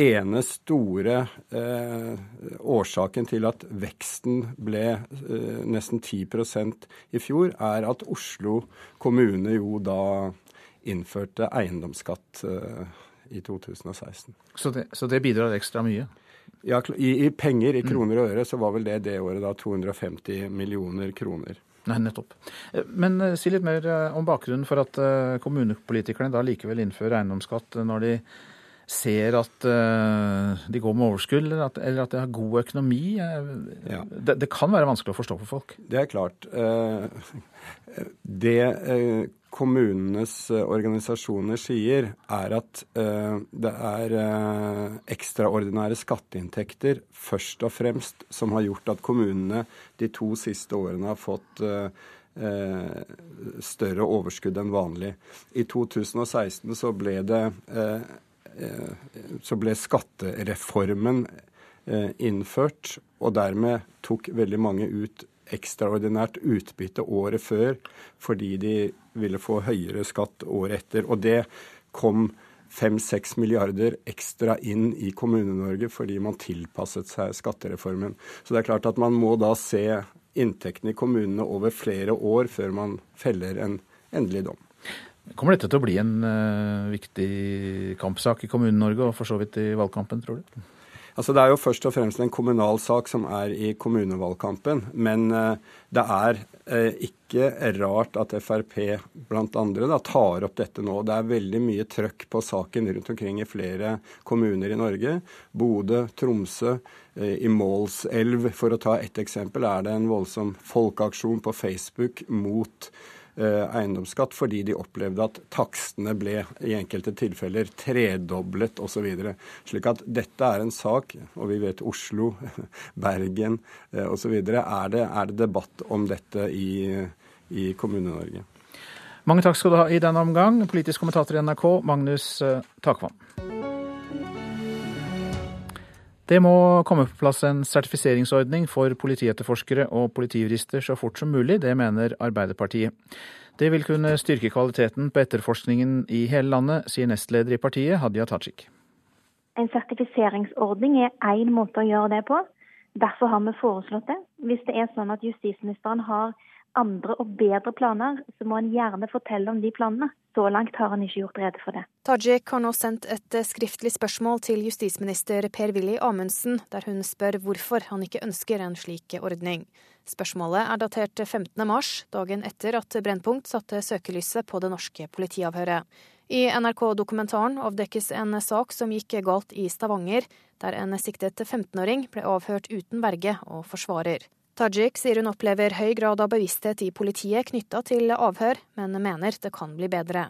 ene store eh, årsaken til at veksten ble nesten 10% i fjor, er at Oslo kommune jo da innførte eiendomsskatt i 2016.
Så det, så det bidrar ekstra mye?
Ja, i, i penger, i kroner og øre, så var vel det det året da 250 millioner kroner.
Nei, nettopp. Men si litt mer om bakgrunnen for at kommunepolitikerne da likevel innfører eiendomsskatt når de ser at uh, de går med overskudd, eller at, eller at, de har god økonomi. Ja. Det, det, kan være vanskelig å forstå for folk?
Det er klart. Uh, det kommunenes organisasjoner sier, er at det er ekstraordinære skatteinntekter først og fremst som har gjort at kommunene de to siste årene har fått større overskudd enn vanlig. I 2016 så ble det Eh, så ble skattereformen eh, innført, og dermed tok veldig mange ut ekstraordinært utbytte året før fordi de ville få høyere skatt året etter. Og det kom fem-seks milliarder ekstra inn i Kommune-Norge fordi man tilpasset seg skattereformen. Så det er klart at man må da se inntektene i kommunene over flere år før man feller en endelig dom.
Kommer dette til å bli en uh, viktig kampsak i Kommune-Norge, og for så vidt i valgkampen, tror du?
Altså Det er jo først og fremst en kommunal sak som er i kommunevalgkampen. Men uh, det er uh, ikke rart at Frp blant andre tar opp dette nå. Det er veldig mye trøkk på saken rundt omkring i flere kommuner i Norge. Bodø, Tromsø, i Målselv, for å ta ett eksempel, er det en voldsom folkeaksjon på Facebook mot eiendomsskatt fordi de opplevde at takstene ble i enkelte tilfeller tredoblet osv. Slik at dette er en sak, og vi vet Oslo, Bergen eh, osv. Er, det, er det debatt om dette i, i Kommune-Norge?
Mange takk skal du ha i denne omgang, politisk kommentator i NRK, Magnus eh, Takvam. Det må komme på plass en sertifiseringsordning for politietterforskere og politijurister så fort som mulig, det mener Arbeiderpartiet. Det vil kunne styrke kvaliteten på etterforskningen i hele landet, sier nestleder i partiet, Hadia Tajik.
En sertifiseringsordning er én måte å gjøre det på. Derfor har vi foreslått det. Hvis det er sånn at justisministeren har andre og bedre planer, så må han gjerne fortelle om de planene. Så langt har han ikke gjort rede for det.
Tajik har nå sendt et eh, skriftlig spørsmål til justisminister Per-Willy Amundsen, der hun spør hvorfor han ikke ønsker en slik ordning. Spørsmålet er datert 15. mars, dagen etter at Brennpunkt satte søkelyset på det norske politiavhøret. I NRK-dokumentaren avdekkes en sak som gikk galt i Stavanger, der en siktet 15-åring ble avhørt uten verge og forsvarer. Tajik sier hun opplever høy grad av bevissthet i politiet knytta til avhør, men mener det kan bli bedre.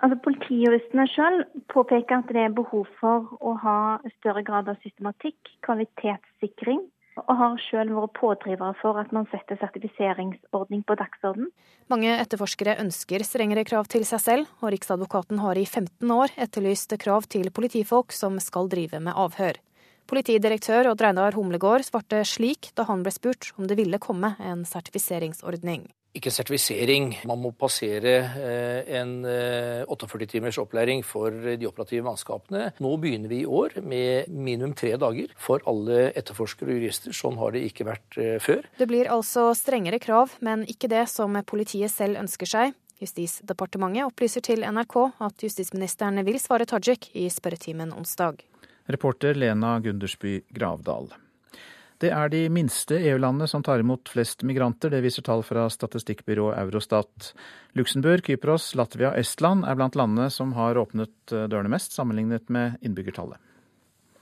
Altså, Politijuristene sjøl påpeker at det er behov for å ha større grad av systematikk, kvalitetssikring, og har sjøl vært pådrivere for at man setter sertifiseringsordning på dagsorden.
Mange etterforskere ønsker strengere krav til seg selv, og Riksadvokaten har i 15 år etterlyst krav til politifolk som skal drive med avhør. Politidirektør Odd Reinar Humlegård svarte slik da han ble spurt om det ville komme en sertifiseringsordning.
Ikke sertifisering. Man må passere eh, en 48 eh, timers opplæring for de operative mannskapene. Nå begynner vi i år med minimum tre dager for alle etterforskere og jurister. Sånn har det ikke vært eh, før.
Det blir altså strengere krav, men ikke det som politiet selv ønsker seg. Justisdepartementet opplyser til NRK at justisministeren vil svare Tajik i spørretimen onsdag.
Reporter Lena Gundersby Gravdal. Det er de minste EU-landene som tar imot flest migranter, det viser tall fra statistikkbyrået Eurostat. Luxembourg, Kypros, Latvia og Estland er blant landene som har åpnet dørene mest, sammenlignet med innbyggertallet.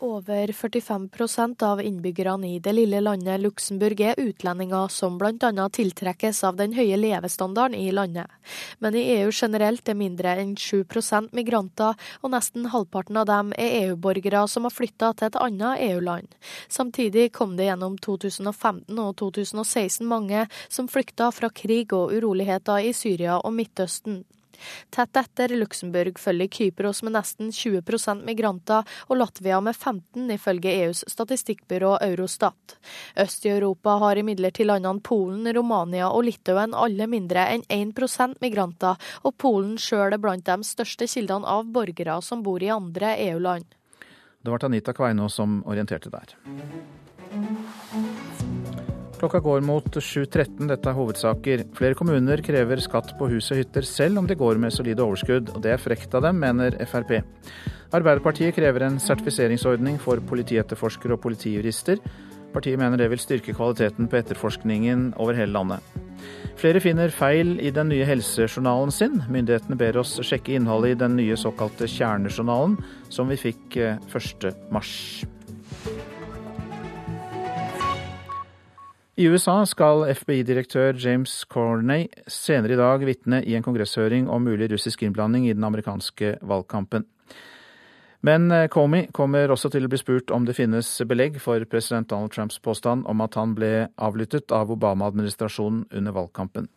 Over 45% av innbyggerne i det lille landet Luxembourg er utlendinger som bl.a. tiltrekkes av den høye levestandarden i landet. Men i EU generelt er mindre enn 7% migranter, og nesten halvparten av dem er EU-borgere som har flytta til et annet EU-land. Samtidig kom det gjennom 2015 og 2016 mange som flykta fra krig og uroligheter i Syria og Midtøsten. Tett etter Luxembourg følger Kypros med nesten 20% migranter, og Latvia med 15 ifølge EUs statistikkbyrå Eurostat. Øst i Europa har imidlertid landene Polen, Romania og Litauen alle mindre enn 1% migranter, og Polen sjøl er blant de største kildene av borgere som bor i andre EU-land.
Det var Anita Kveino som orienterte der. Klokka går mot 7.13. Dette er hovedsaker. Flere kommuner krever skatt på hus og hytter selv om de går med solide overskudd, og det er frekt av dem, mener Frp. Arbeiderpartiet krever en sertifiseringsordning for politietterforskere og politijurister. Partiet mener det vil styrke kvaliteten på etterforskningen over hele landet. Flere finner feil i den nye helsejournalen sin. Myndighetene ber oss sjekke innholdet i den nye såkalte kjernejournalen, som vi fikk 1.3. I USA skal FBI-direktør James Corney senere i dag vitne i en kongresshøring om mulig russisk innblanding i den amerikanske valgkampen. Men eh, Comey kommer også til å bli spurt om det finnes belegg for president Donald Trumps påstand om at han ble avlyttet av Obama-administrasjonen under valgkampen.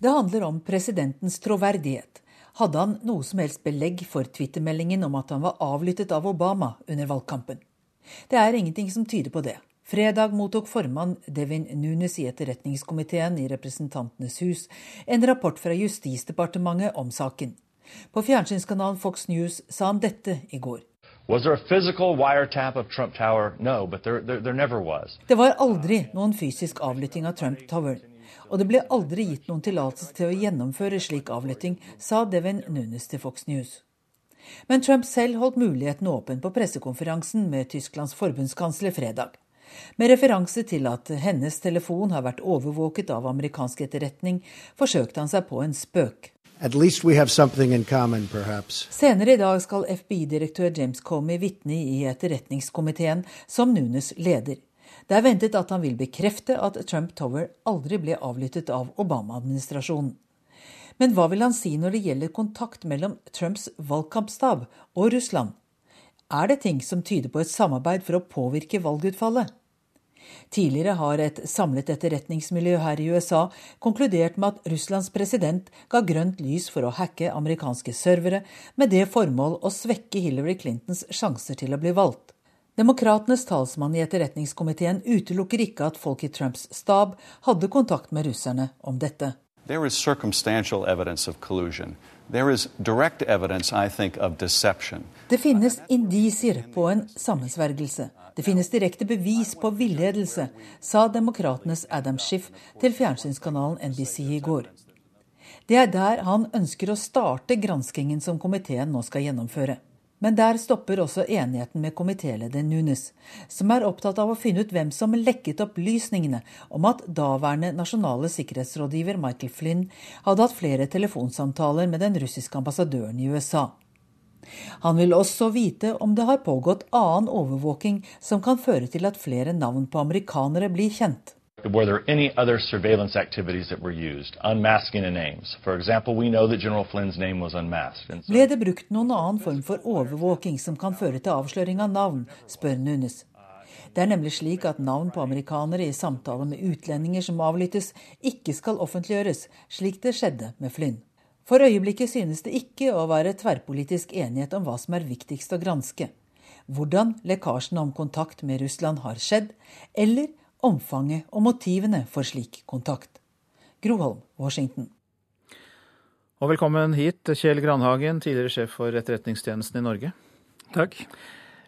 Det handler om presidentens troverdighet. Hadde han noe som helst belegg for twittermeldingen om at han var avlyttet av Obama under valgkampen? Det er ingenting som tyder på det. Fredag mottok formann Devin Nunes i etterretningskomiteen i Representantenes hus en rapport fra Justisdepartementet om saken. På fjernsynskanalen Fox News sa han dette i går. No, there, there, there det var aldri noen fysisk avlytting av Trump Tower. Og det ble aldri gitt noen tillatelse til å gjennomføre slik avlytting, sa Devin Nunes til Fox News. Men Trump selv holdt muligheten åpen på pressekonferansen med Tysklands forbundskansler fredag. Med referanse til at hennes telefon har vært overvåket av amerikansk etterretning, forsøkte han seg på en spøk. Common, Senere i dag skal FBI-direktør James Comey vitne i etterretningskomiteen som Nunes leder. Det er ventet at han vil bekrefte at Trump Tower aldri ble avlyttet av Obama-administrasjonen. Men hva vil han si når det gjelder kontakt mellom Trumps valgkampstab og Russland? Er det ting som tyder på et samarbeid for å påvirke valgutfallet? Tidligere har et samlet etterretningsmiljø her i USA konkludert med at Russlands president ga grønt lys for å hacke amerikanske servere, med det formål å svekke Hillary Clintons sjanser til å bli valgt. Demokratenes talsmann i etterretningskomiteen utelukker ikke at folk i Trumps stab hadde kontakt med russerne om dette.
There is circumstantial evidence of collusion.
Det finnes indisier på en sammensvergelse. Det finnes direkte bevis på villedelse, sa demokratenes Adam Schiff til fjernsynskanalen NBC i går. Det er der han ønsker å starte granskingen som komiteen nå skal gjennomføre. Men der stopper også enigheten med komitéleder Nunes, som er opptatt av å finne ut hvem som lekket opplysningene om at daværende nasjonale sikkerhetsrådgiver Michael Flynn hadde hatt flere telefonsamtaler med den russiske ambassadøren i USA. Han vil også vite om det har pågått annen overvåking som kan føre til at flere navn på amerikanere blir kjent. Were there any other surveillance activities that were used? Unmasking the names. For example, we know that General Flynn's name was unmasked. So... Ble det brukt noen annen form for overvåking som kan føre til avsløring av navn, spør Nunes. Det er nemlig slik at navn på amerikanere i samtale med utlendinger som avlyttes, ikke skal offentliggjøres, slik det skjedde med Flynn. For øyeblikket synes det ikke å være tverrpolitisk enighet om hva som er viktigst å granske. Hvordan lekkasjene om kontakt med Russland har skjedd, eller omfanget og motivene for slik kontakt. Groholm, Washington.
Og velkommen hit, Kjell Granhagen, tidligere sjef for Etterretningstjenesten i Norge.
Takk.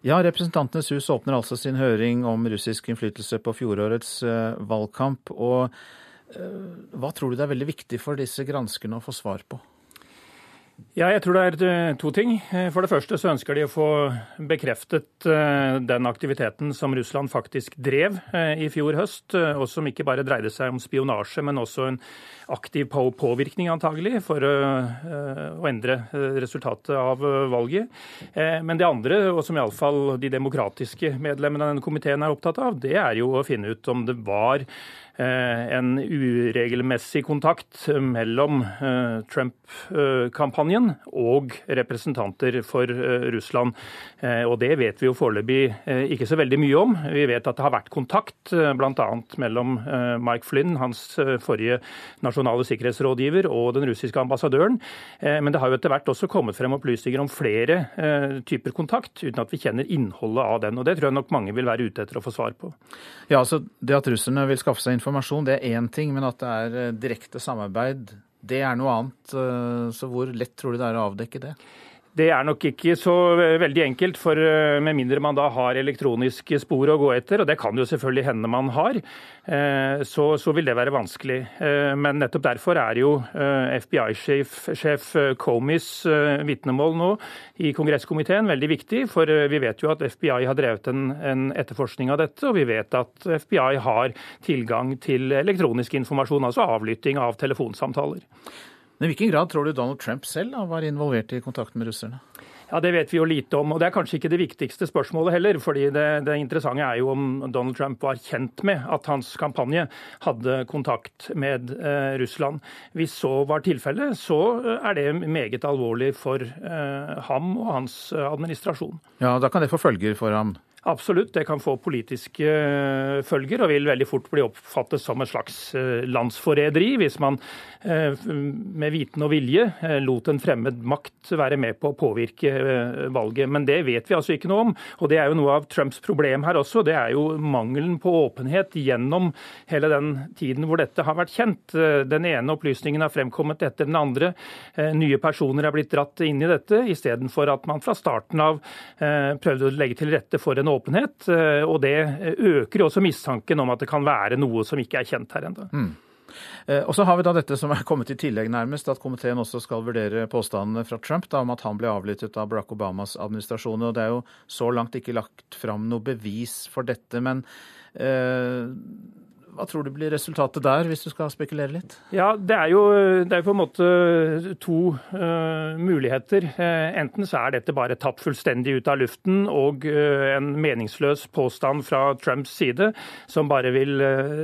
Ja, Representantenes hus åpner altså sin høring om russisk innflytelse på fjorårets uh, valgkamp. og Eh, hva tror du det er veldig viktig for disse granskerne å få svar på?
Ja, jeg tror det er eh, to ting. Eh, for det første så ønsker de å få bekreftet den aktiviteten som Russland faktisk drev i fjor høst, og som ikke bare dreide seg om spionasje, men også en aktiv påvirkning antagelig for å endre resultatet av valget. Men det andre, og som iallfall de demokratiske medlemmene av denne komiteen er opptatt av, det er jo å finne ut om det var Eh, en uregelmessig kontakt mellom eh, Trump-kampanjen og representanter for eh, Russland. Og Det vet vi jo foreløpig ikke så veldig mye om. Vi vet at det har vært kontakt bl.a. mellom Mike Flynn, hans forrige nasjonale sikkerhetsrådgiver, og den russiske ambassadøren. Men det har jo etter hvert også kommet frem opplysninger om flere typer kontakt, uten at vi kjenner innholdet av den. Og Det tror jeg nok mange vil være ute etter å få svar på.
Ja, altså Det at russerne vil skaffe seg informasjon informasjon det er én ting, men at det er eh, direkte samarbeid, det er noe annet. Eh, så hvor lett tror du det er å avdekke det?
Det er nok ikke så veldig enkelt, for med mindre man da har elektroniske spor å gå etter, og det kan jo selvfølgelig hende man har, så, så vil det være vanskelig. Men nettopp derfor er jo FBI-sjef Comis vitnemål nå i kongresskomiteen veldig viktig. For vi vet jo at FBI har drevet en, en etterforskning av dette, og vi vet at FBI har tilgang til elektronisk informasjon, altså avlytting av telefonsamtaler.
Men I hvilken grad tror du Donald Trump selv da, var involvert i kontakten med russerne?
Ja, Det vet vi jo lite om, og det er kanskje ikke det viktigste spørsmålet heller. fordi det, det, interessante er jo om Donald Trump var kjent med at hans kampanje hadde kontakt med eh, Russland. Hvis så var tilfellet, så er det meget alvorlig for eh, ham og hans administrasjon.
Ja, Da kan det få følger for ham?
Absolutt, det kan få politiske eh, følger og vil veldig fort bli oppfattet som et slags eh, landsforræderi hvis man eh, med viten og vilje lot en fremmed makt være med på å påvirke valget. Men det vet vi altså ikke noe om. Og det er jo noe av Trumps problem her også. Det er jo mangelen på åpenhet gjennom hele den tiden hvor dette har vært kjent. Den ene opplysningen har fremkommet etter den andre. Nye personer er blitt dratt inn i dette, istedenfor at man fra starten av prøvde å legge til rette for en åpenhet åpenhet. Eh, og det øker også mistanken om at det kan være noe som ikke er kjent her ennå. Mm.
Eh, og så har vi da dette som er kommet i tillegg, nærmest, at komiteen også skal vurdere påstandene fra Trump da, om at han ble avlyttet av Barack Obamas administrasjon. og Det er jo så langt ikke lagt fram noe bevis for dette. men eh, hva tror du blir resultatet der, hvis du skal spekulere litt?
Ja, Det er jo, det er på en måte to uh, muligheter. Uh, enten så er dette bare tatt fullstendig ut av luften og uh, en meningsløs påstand fra Trumps side som bare vil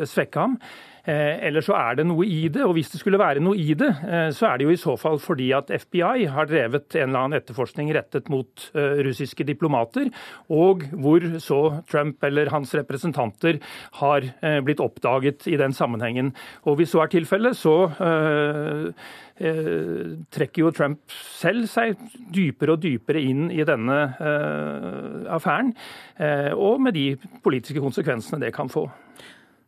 svekke ham. Eh, eller så er det noe i det. Og hvis det skulle være noe i det, eh, så er det jo i så fall fordi at FBI har drevet en eller annen etterforskning rettet mot eh, russiske diplomater, og hvor så Trump eller hans representanter har blitt oppdaget i den sammenhengen. Og hvis så er tilfellet, så trekker jo Trump selv seg dypere og dypere inn i denne affæren, og med de politiske konsekvensene det kan få.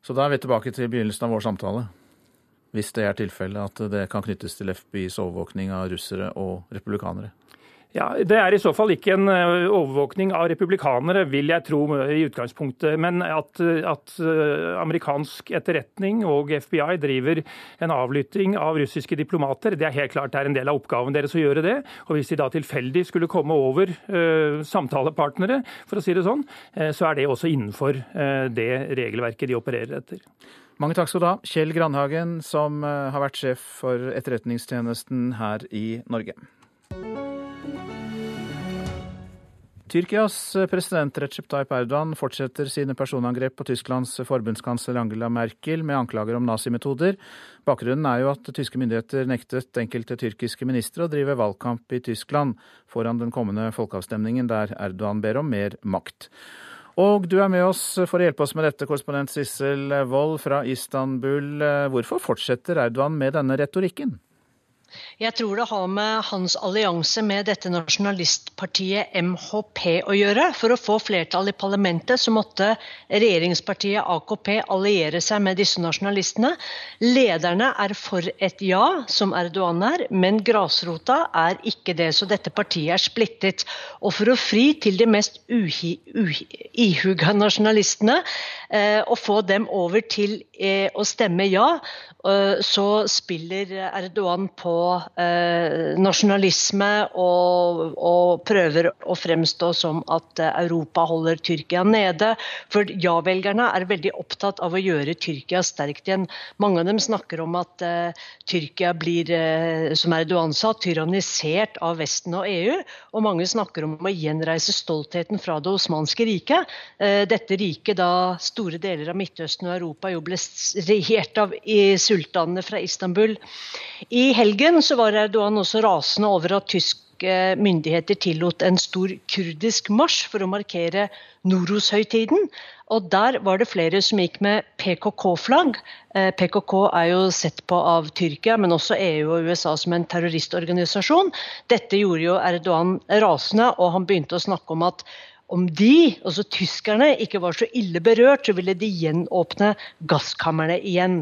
Så da er vi tilbake til begynnelsen av vår samtale. Hvis det er tilfellet at det kan knyttes til FBIs overvåkning av russere og republikanere.
Ja, Det er i så fall ikke en eh, overvåkning av republikanere, vil jeg tro i utgangspunktet. Men at, at, eh, amerikansk etterretning og FBI driver en avlytting av russiske diplomater, det er helt klart det er en del av oppgaven deres å gjøre det. Og hvis de da tilfeldig skulle komme over uh, samtalepartnere, for å si det sånn, uh, så er det også innenfor uh, det regelverket de opererer etter.
Mange takk skal du ha, Kjell Grandhagen, som har vært sjef for Etterretningstjenesten her i Norge. Tyrkias president Recep Tayyip Erdogan fortsetter sine personangrep på Tysklands forbundskansler Angela Merkel med anklager om nazimetoder. Bakgrunnen er jo at tyske myndigheter nektet enkelte tyrkiske ministre å drive valgkamp i Tyskland foran den kommende folkeavstemningen, der Erdogan ber om mer makt. Og du er med oss for å hjelpe oss med dette, korrespondent Sissel Wold fra Istanbul. Hvorfor fortsetter Erdogan med denne retorikken?
Jeg tror det har med hans allianse med dette nasjonalistpartiet MHP å gjøre. For å få flertall i parlamentet så måtte regjeringspartiet AKP alliere seg med disse nasjonalistene. Lederne er for et ja, som Erdogan er, men grasrota er ikke det. Så dette partiet er splittet. Og for å fri til de mest ihuga nasjonalistene, eh, og få dem over til eh, å stemme ja, eh, så spiller Erdogan på eh, nasjonalisme og, og, prøver å fremstå som at eh, Europa holder Tyrkia nede. For ja-velgerne er veldig opptatt av å gjøre Tyrkia sterkt igjen. Mange av dem snakker om at eh, Tyrkia blir, eh, som Erdogan sa, tyrannisert av Vesten og EU. Og mange snakker om å gjenreise stoltheten fra det osmanske riket. Eh, dette riket da store deler av Midtøsten og Europa jo ble regjert av sultanene fra Istanbul. I helgen så var Erdogan også rasende over at tyske myndigheter tillot en stor kurdisk marsj for å markere Noros-høytiden. Og der var det flere som gikk med PKK-flagg. Eh, PKK er jo sett på av Tyrkia, men også EU og USA som en terroristorganisasjon. Dette gjorde jo Erdogan rasende, og han begynte å snakke om at om de, altså tyskerne, ikke var så ille berørt, så ville de gjenåpne gasskamrene igjen.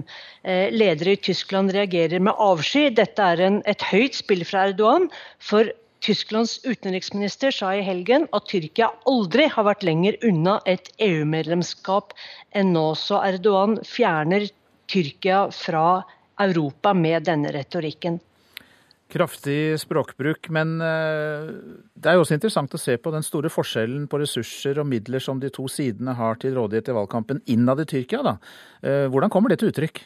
Eh, ledere i Tyskland reagerer med avsky. Dette er en, et høyt spill fra Erdogan. For Tysklands utenriksminister sa i helgen at Tyrkia aldri har vært lenger unna et EU-medlemskap enn nå. Så Erdogan fjerner Tyrkia fra Europa med denne retorikken.
Kraftig språkbruk, men eh, det er jo også interessant å se på den store forskjellen på ressurser og midler som de to sidene har til rådighet i valgkampen innad i Tyrkia. Da. Eh, hvordan kommer det til uttrykk?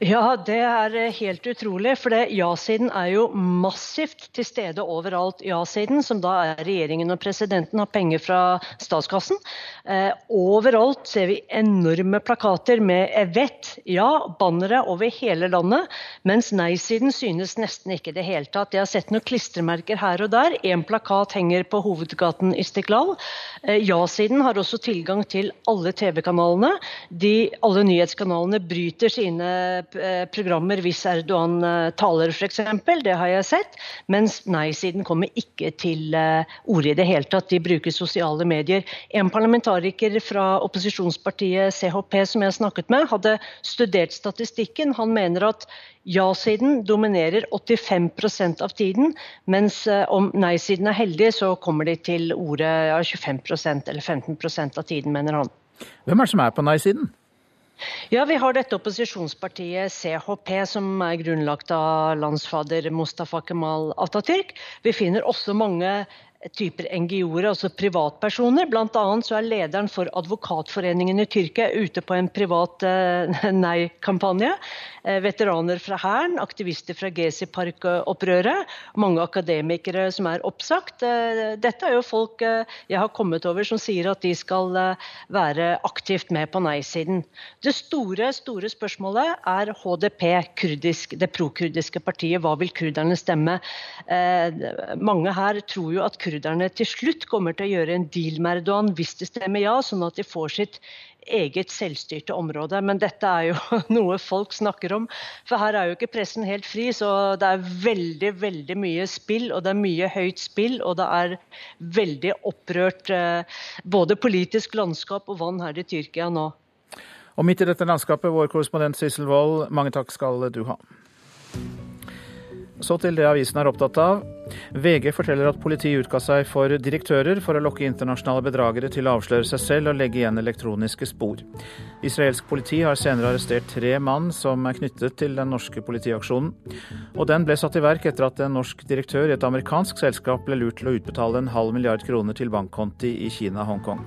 Ja, det er eh, helt utrolig. For ja-siden er jo massivt til stede overalt. Ja-siden, som da er regjeringen og presidenten, har penger fra statskassen. Eh, overalt ser vi enorme plakater med vett, ja, bannere over hele landet. Mens nei-siden synes nesten ikke i det hele tatt. Jeg har sett noen klistremerker her og der. Én plakat henger på hovedgaten Istiklal. Eh, ja-siden har også tilgang til alle TV-kanalene. Alle nyhetskanalene bryter sine programmer hvis Erdogan eh, taler, f.eks. Det har jeg sett. Mens nei-siden kommer ikke til eh, orde i det hele tatt. De bruker sosiale medier. En parlamentariker fra opposisjonspartiet CHP som jeg snakket med, hadde studert statistikken. Han mener at ja-siden dominerer 85% av tiden, mens om nei-siden er heldig, så kommer de til orde ja, 25% eller 15% av tiden, mener han.
Hvem er det som er på nei-siden?
Ja, Vi har dette opposisjonspartiet CHP, som er grunnlagt av landsfader Mustafa Kemal Atatürk. Vi finner også mange typer NGO-er, altså privatpersoner. Blant annet så er lederen for Advokatforeningen i Tyrkia ute på en privat eh, nei-kampanje. Eh, veteraner fra Hæren, aktivister fra Gezi Park-opprøret, mange akademikere som er oppsagt. Eh, dette er jo folk jeg har kommet over som sier at de skal være aktivt med på nei-siden. Det store, store spørsmålet er HDP, kurdisk, det prokurdiske partiet. Hva vil kurderne stemme? Mange her tror jo at kurderne kurderne til slutt kommer til å gjøre en deal med Erdogan hvis det stemmer ja, sånn at de får sitt eget selvstyrte område. Men dette er jo noe folk snakker om. For her er jo ikke pressen helt fri, så det er veldig, veldig mye spill. Og det er mye høyt spill, og det er veldig opprørt eh, både politisk landskap og vann her i Tyrkia nå.
Og midt i dette landskapet, vår korrespondent Sissel Wold, mange takk skal du ha. Så til det avisen er opptatt av. VG forteller at politiet utga seg for direktører for å lokke internasjonale bedragere til å avsløre seg selv og legge igjen elektroniske spor. Israelsk politi har senere arrestert tre mann som er knyttet til den norske politiaksjonen. Og den ble satt i verk etter at en norsk direktør i et amerikansk selskap ble lurt til å utbetale en halv milliard kroner til bankkonti i Kina-Hongkong.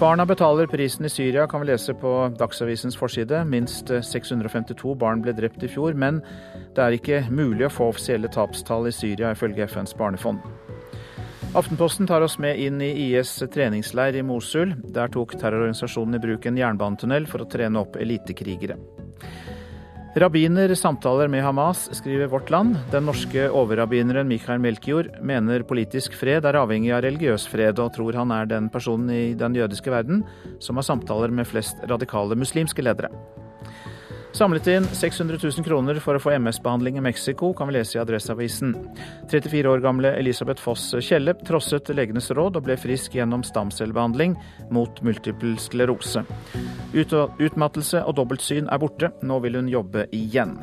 Barna betaler prisen i Syria, kan vi lese på Dagsavisens forside. Minst 652 barn ble drept i fjor, men det er ikke mulig å få offisielle tapstall i Syria, ifølge FNs barnefond. Aftenposten tar oss med inn i IS treningsleir i Mosul. Der tok terrororganisasjonen i bruk en jernbanetunnel for å trene opp elitekrigere. Rabbiner samtaler med Hamas, skriver Vårt Land. Den norske overrabbineren Mikhail Melkjord mener politisk fred er avhengig av religiøs fred, og tror han er den personen i den jødiske verden som har samtaler med flest radikale muslimske ledere. Samlet inn 600 000 kroner for å få MS-behandling i Mexico, kan vi lese i Adresseavisen. 34 år gamle Elisabeth Foss Kjelle trosset legenes råd og ble frisk gjennom stamcellebehandling mot multiple sklerose. Utmattelse og dobbeltsyn er borte, nå vil hun jobbe igjen.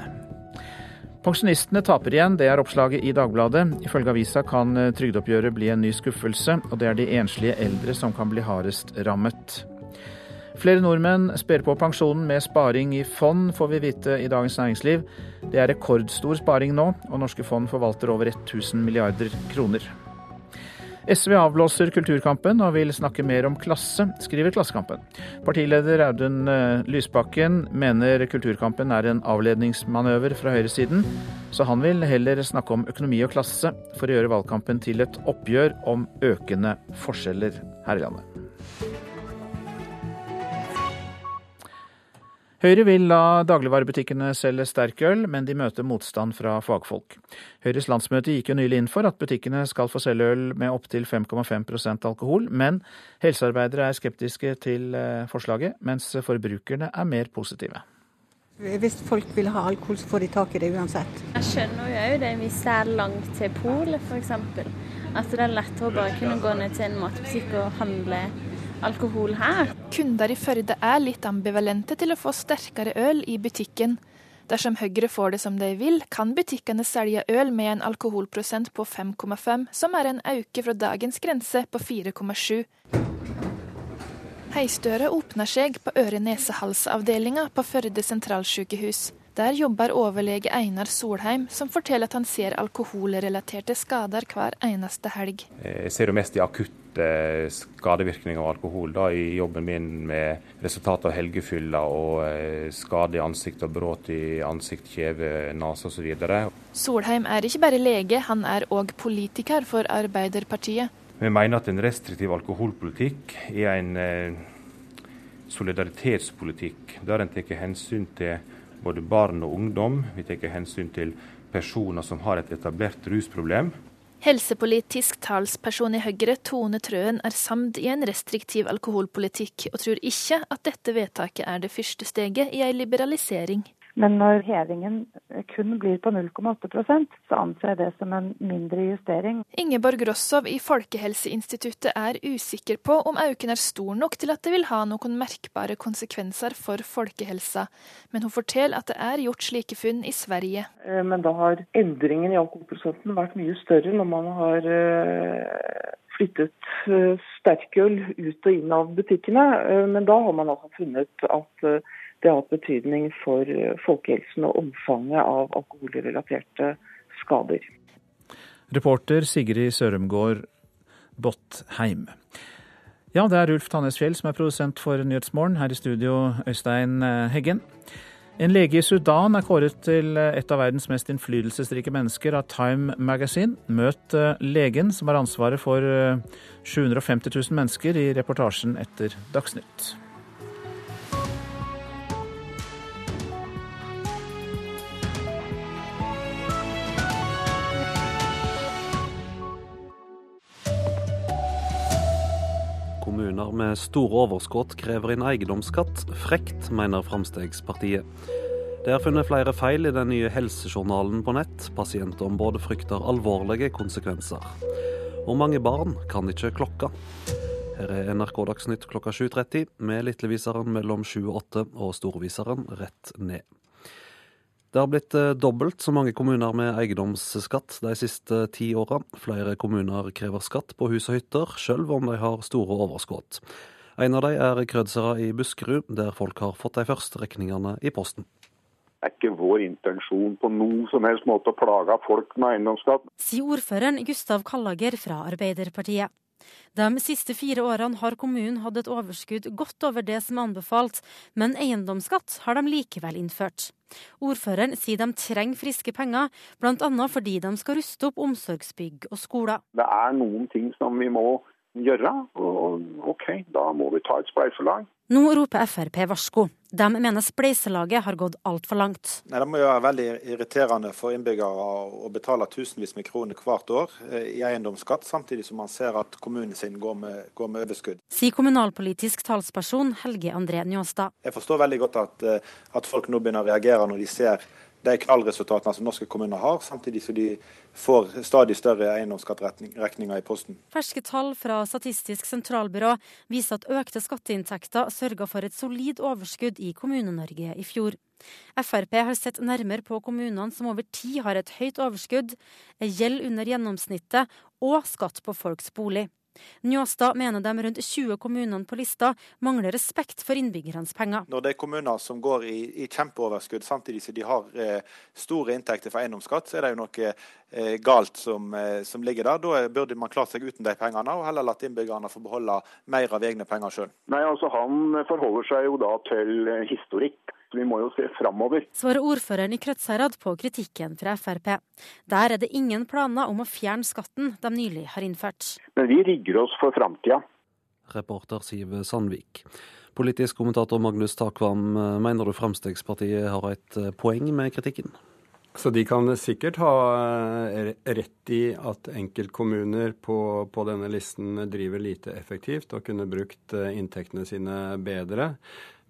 Pensjonistene taper igjen, det er oppslaget i Dagbladet. Ifølge avisa kan trygdeoppgjøret bli en ny skuffelse, og det er de enslige eldre som kan bli hardest rammet. Flere nordmenn sper på pensjonen med sparing i fond, får vi vite i Dagens Næringsliv. Det er rekordstor sparing nå, og norske fond forvalter over 1000 milliarder kroner. SV avblåser kulturkampen og vil snakke mer om klasse, skriver Klassekampen. Partileder Audun eh, Lysbakken mener kulturkampen er en avledningsmanøver fra høyresiden, så han vil heller snakke om økonomi og klasse for å gjøre valgkampen til et oppgjør om økende forskjeller her i landet. Høyre vil la dagligvarebutikkene selge sterkøl, men de møter motstand fra fagfolk. Høyres landsmøte gikk jo nylig inn for at butikkene skal få selge øl med opptil 5,5% alkohol, men helsearbeidere er skeptiske til eh, forslaget, mens forbrukerne er mer positive.
Hvis folk vil ha alkohol, så får de tak i det uansett.
Jeg skjønner jo det hvis det er langt til polet f.eks. At det er lettere å bare kunne gå ned til en matbutikk og handle alkohol her.
Kunder i Førde er litt ambivalente til å få sterkere øl i butikken.
Dersom Høyre får det som de vil, kan butikkene selge øl med en alkoholprosent på 5,5, som er en øke fra dagens grense på 4,7. Heistøret åpner seg på øre-nese-hals-avdelinga på Førde sentralsykehus. Der jobber overlege Einar Solheim, som forteller at han ser alkoholrelaterte skader hver eneste helg.
Jeg ser jo mest de akutte skadevirkninger av alkohol da, i jobben min med resultatet av helgefylla og eh, skade i ansikt og brudd i ansikt, kjeve, nese osv.
Solheim er ikke bare lege, han er òg politiker for Arbeiderpartiet.
Vi mener at en restriktiv alkoholpolitikk er en eh, solidaritetspolitikk der en tar hensyn til både barn og ungdom. Vi tar hensyn til personer som har et etablert rusproblem.
Helsepolitisk talsperson i Høyre, Tone Trøen, er samd i en restriktiv alkoholpolitikk, og tror ikke at dette vedtaket er det første steget i ei liberalisering.
Men når hevingen kun blir på 0,8% så anser jeg det som en mindre justering.
Ingeborg Rossov i Folkehelseinstituttet er usikker på om auken er stor nok til at det vil ha noen merkbare konsekvenser for folkehelsa, men hun forteller at det er gjort slike funn i Sverige.
Eh, men da har endringen i alkoholprosenten vært mye større når man har eh, flyttet eh, sterkøl ut og inn av butikkene. Men da har man altså funnet at det har hatt betydning for eh, folkehelsen og omfanget av alkoholrelaterte skader.
Reporter Sigrid Sørumgård Bottheim. Ja, det er Ulf Tannes Fjell som er produsent for Nyhetsmorgen. Her i studio, Øystein eh, Heggen. En lege i Sudan er kåret til eh, et av verdens mest innflytelsesrike mennesker av Time Magazine. Møt legen som har ansvaret for 750 000 mennesker i reportasjen etter Dagsnytt.
Kommuner med store overskudd krever inn eiendomsskatt. Frekt, mener Fremskrittspartiet. Det er funnet flere feil i den nye helsejournalen på nett. Pasientombudet frykter alvorlige konsekvenser. Og mange barn kan ikke klokka. Her er NRK Dagsnytt klokka 7.30 med Litleviseren mellom 7 og 8 og Storviseren rett ned. Det har blitt eh, dobbelt så mange kommuner med eiendomsskatt de siste ti åra. Flere kommuner krever skatt på hus og hytter, sjøl om de har store overskudd. En av de er Krødsera i Buskerud, der folk har fått de første regningene i posten.
Det er ikke vår intensjon på noen som helst måte å plage folk med eiendomsskatt.
Sier ordføreren Gustav Kallager fra Arbeiderpartiet. De siste fire årene har kommunen hatt et overskudd godt over det som er anbefalt, men eiendomsskatt har de likevel innført. Ordføreren sier de trenger friske penger, bl.a. fordi de skal ruste opp omsorgsbygg og skoler.
Det er noen ting som vi må gjøre, og OK, da må vi ta et spleiselag.
Nå roper Frp varsko. De mener spleiselaget har gått altfor langt.
Nei, Det må jo være veldig irriterende for innbyggere å betale tusenvis med kroner hvert år eh, i eiendomsskatt, samtidig som man ser at kommunen sin går med, går med overskudd.
Sier kommunalpolitisk talsperson Helge André Njåstad.
Jeg forstår veldig godt at, eh, at folk nå begynner å reagere når de ser de knallresultatene som norske kommuner har, samtidig som de får stadig større eiendomsskattregninger i posten.
Ferske tall fra Statistisk sentralbyrå viser at økte skatteinntekter sørga for et solid overskudd i Kommune-Norge i fjor. Frp har sett nærmere på kommunene som over tid har et høyt overskudd, gjeld under gjennomsnittet og skatt på folks bolig. Njåstad mener de rundt 20 kommunene på lista mangler respekt for innbyggernes penger.
Når det er kommuner som går i, i kjempeoverskudd samtidig som de har eh, store inntekter fra eiendomsskatt, så er det jo noe eh, galt som, eh, som, ligger der. Da burde man klart seg uten de pengene, og heller latt innbyggerne få beholde mer av egne penger sjøl.
Altså, han forholder seg jo da til historikk vi må jo se framover.
Svarer ordføreren i Krødsherad på kritikken fra Frp. Der er det ingen planer om å fjerne skatten de nylig har innført.
Men vi rigger oss for framtida.
Reporter Siv Sandvik. Politisk kommentator Magnus Takvam, mener du Fremskrittspartiet har et eh, poeng med kritikken?
Så de kan sikkert ha eh, rett i at enkeltkommuner på, på denne listen driver lite effektivt og kunne brukt eh, inntektene sine bedre.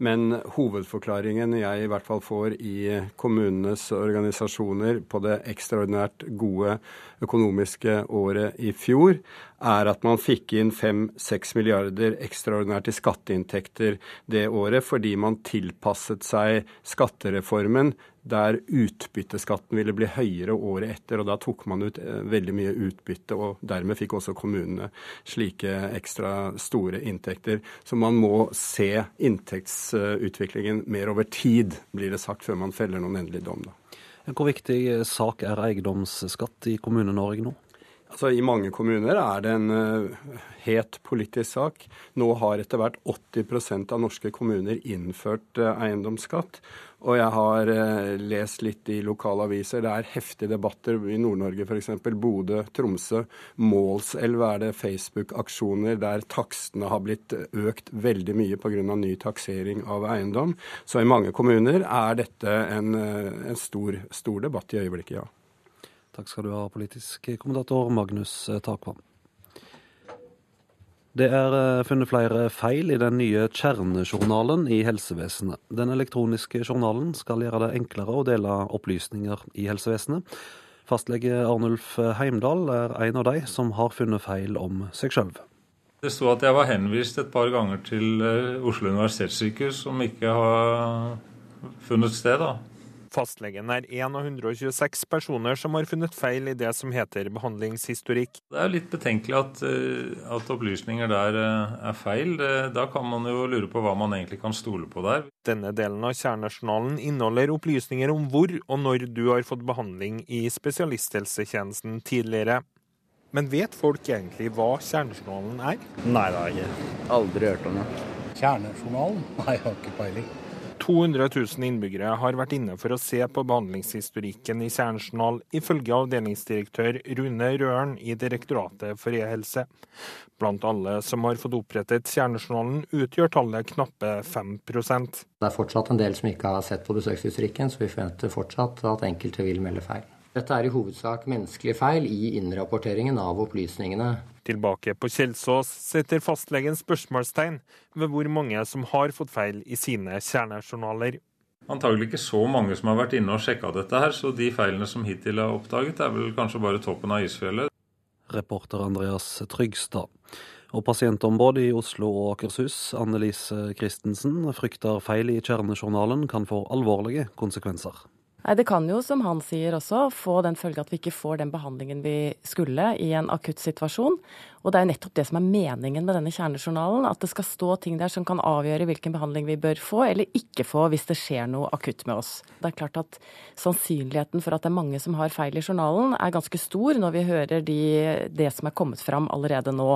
Men hovedforklaringen jeg i hvert fall får i kommunenes organisasjoner på det ekstraordinært gode økonomiske året i fjor, er at man fikk inn 5-6 milliarder ekstraordinært i skatteinntekter det året fordi man tilpasset seg skattereformen der utbytteskatten ville bli høyere året etter. og Da tok man ut eh, veldig mye utbytte, og dermed fikk også kommunene slike ekstra store inntekter. Så man må se inntektsutviklingen mer over tid, blir det sagt, før man feller noen endelig dom. Da.
Hvor viktig sak er eiendomsskatt i Kommune-Norge nå?
Altså, I mange kommuner er det en uh, het politisk sak. Nå har etter hvert 80% av norske kommuner innført uh, eiendomsskatt. Og jeg har uh, lest litt i lokale aviser. Det er heftige debatter i Nord-Norge f.eks. Bodø, Tromsø. Målselv er det Facebook-aksjoner der takstene har blitt økt veldig mye pga. ny taksering av eiendom. Så i mange kommuner er dette en, en stor, stor debatt i øyeblikket, ja.
Takk skal du ha, politisk kommentator Magnus Takvam. Det er eh, funnet flere feil i den nye kjernejournalen i helsevesenet. Den elektroniske journalen skal gjøre det enklere å dele opplysninger i helsevesenet. Fastlege Arnulf Heimdal er en av de som har funnet feil om seg sjøl.
Det sto at jeg var henvist et par ganger til eh, Oslo universitetssykehus, som ikke har funnet sted. da.
Fastlegen er én av 126 personer som har funnet feil i det som heter behandlingshistorikk.
Det er litt betenkelig at, eh, at opplysninger der eh, er feil. Da kan man jo lure på hva man egentlig kan stole på der.
Denne delen av kjernejournalen inneholder opplysninger om hvor og når du har fått behandling i spesialisthelsetjenesten tidligere. Men vet folk egentlig hva kjernejournalen er?
Nei, det har jeg ikke. Aldri hørt om det.
Kjernejournalen? Nei, jeg har ikke peiling.
200 000 innbyggere har vært inne for å se på behandlingshistorikken i Kjernejournal, ifølge avdelingsdirektør Rune Røren i Direktoratet for e-helse. Blant alle som har fått opprettet Kjernejournalen, utgjør tallet knappe 5
Det er fortsatt en del som ikke har sett på besøkshistorikken, så vi forventer fortsatt at enkelte vil melde feil. Dette er i hovedsak menneskelige feil i innrapporteringen av opplysningene.
Tilbake på Kjelsås setter fastlegen spørsmålstegn ved hvor mange som har fått feil i sine kjernejournaler.
Antagelig ikke så mange som har vært inne og sjekka dette her, så de feilene som hittil er oppdaget, er vel kanskje bare toppen av isfjellet.
Reporter Andreas Trygstad. Og pasientombud i Oslo og Akershus, Annelise Christensen, frykter feil i kjernejournalen kan få alvorlige konsekvenser.
Nei, Det kan jo, som han sier også, få den følge at vi ikke får den behandlingen vi skulle i en akutt situasjon. Og det er jo nettopp det som er meningen med denne kjernejournalen. At det skal stå ting der som kan avgjøre hvilken behandling vi bør få eller ikke få hvis det skjer noe akutt med oss. Det er klart at sannsynligheten for at det er mange som har feil i journalen er ganske stor når vi hører de, det som er kommet fram allerede nå.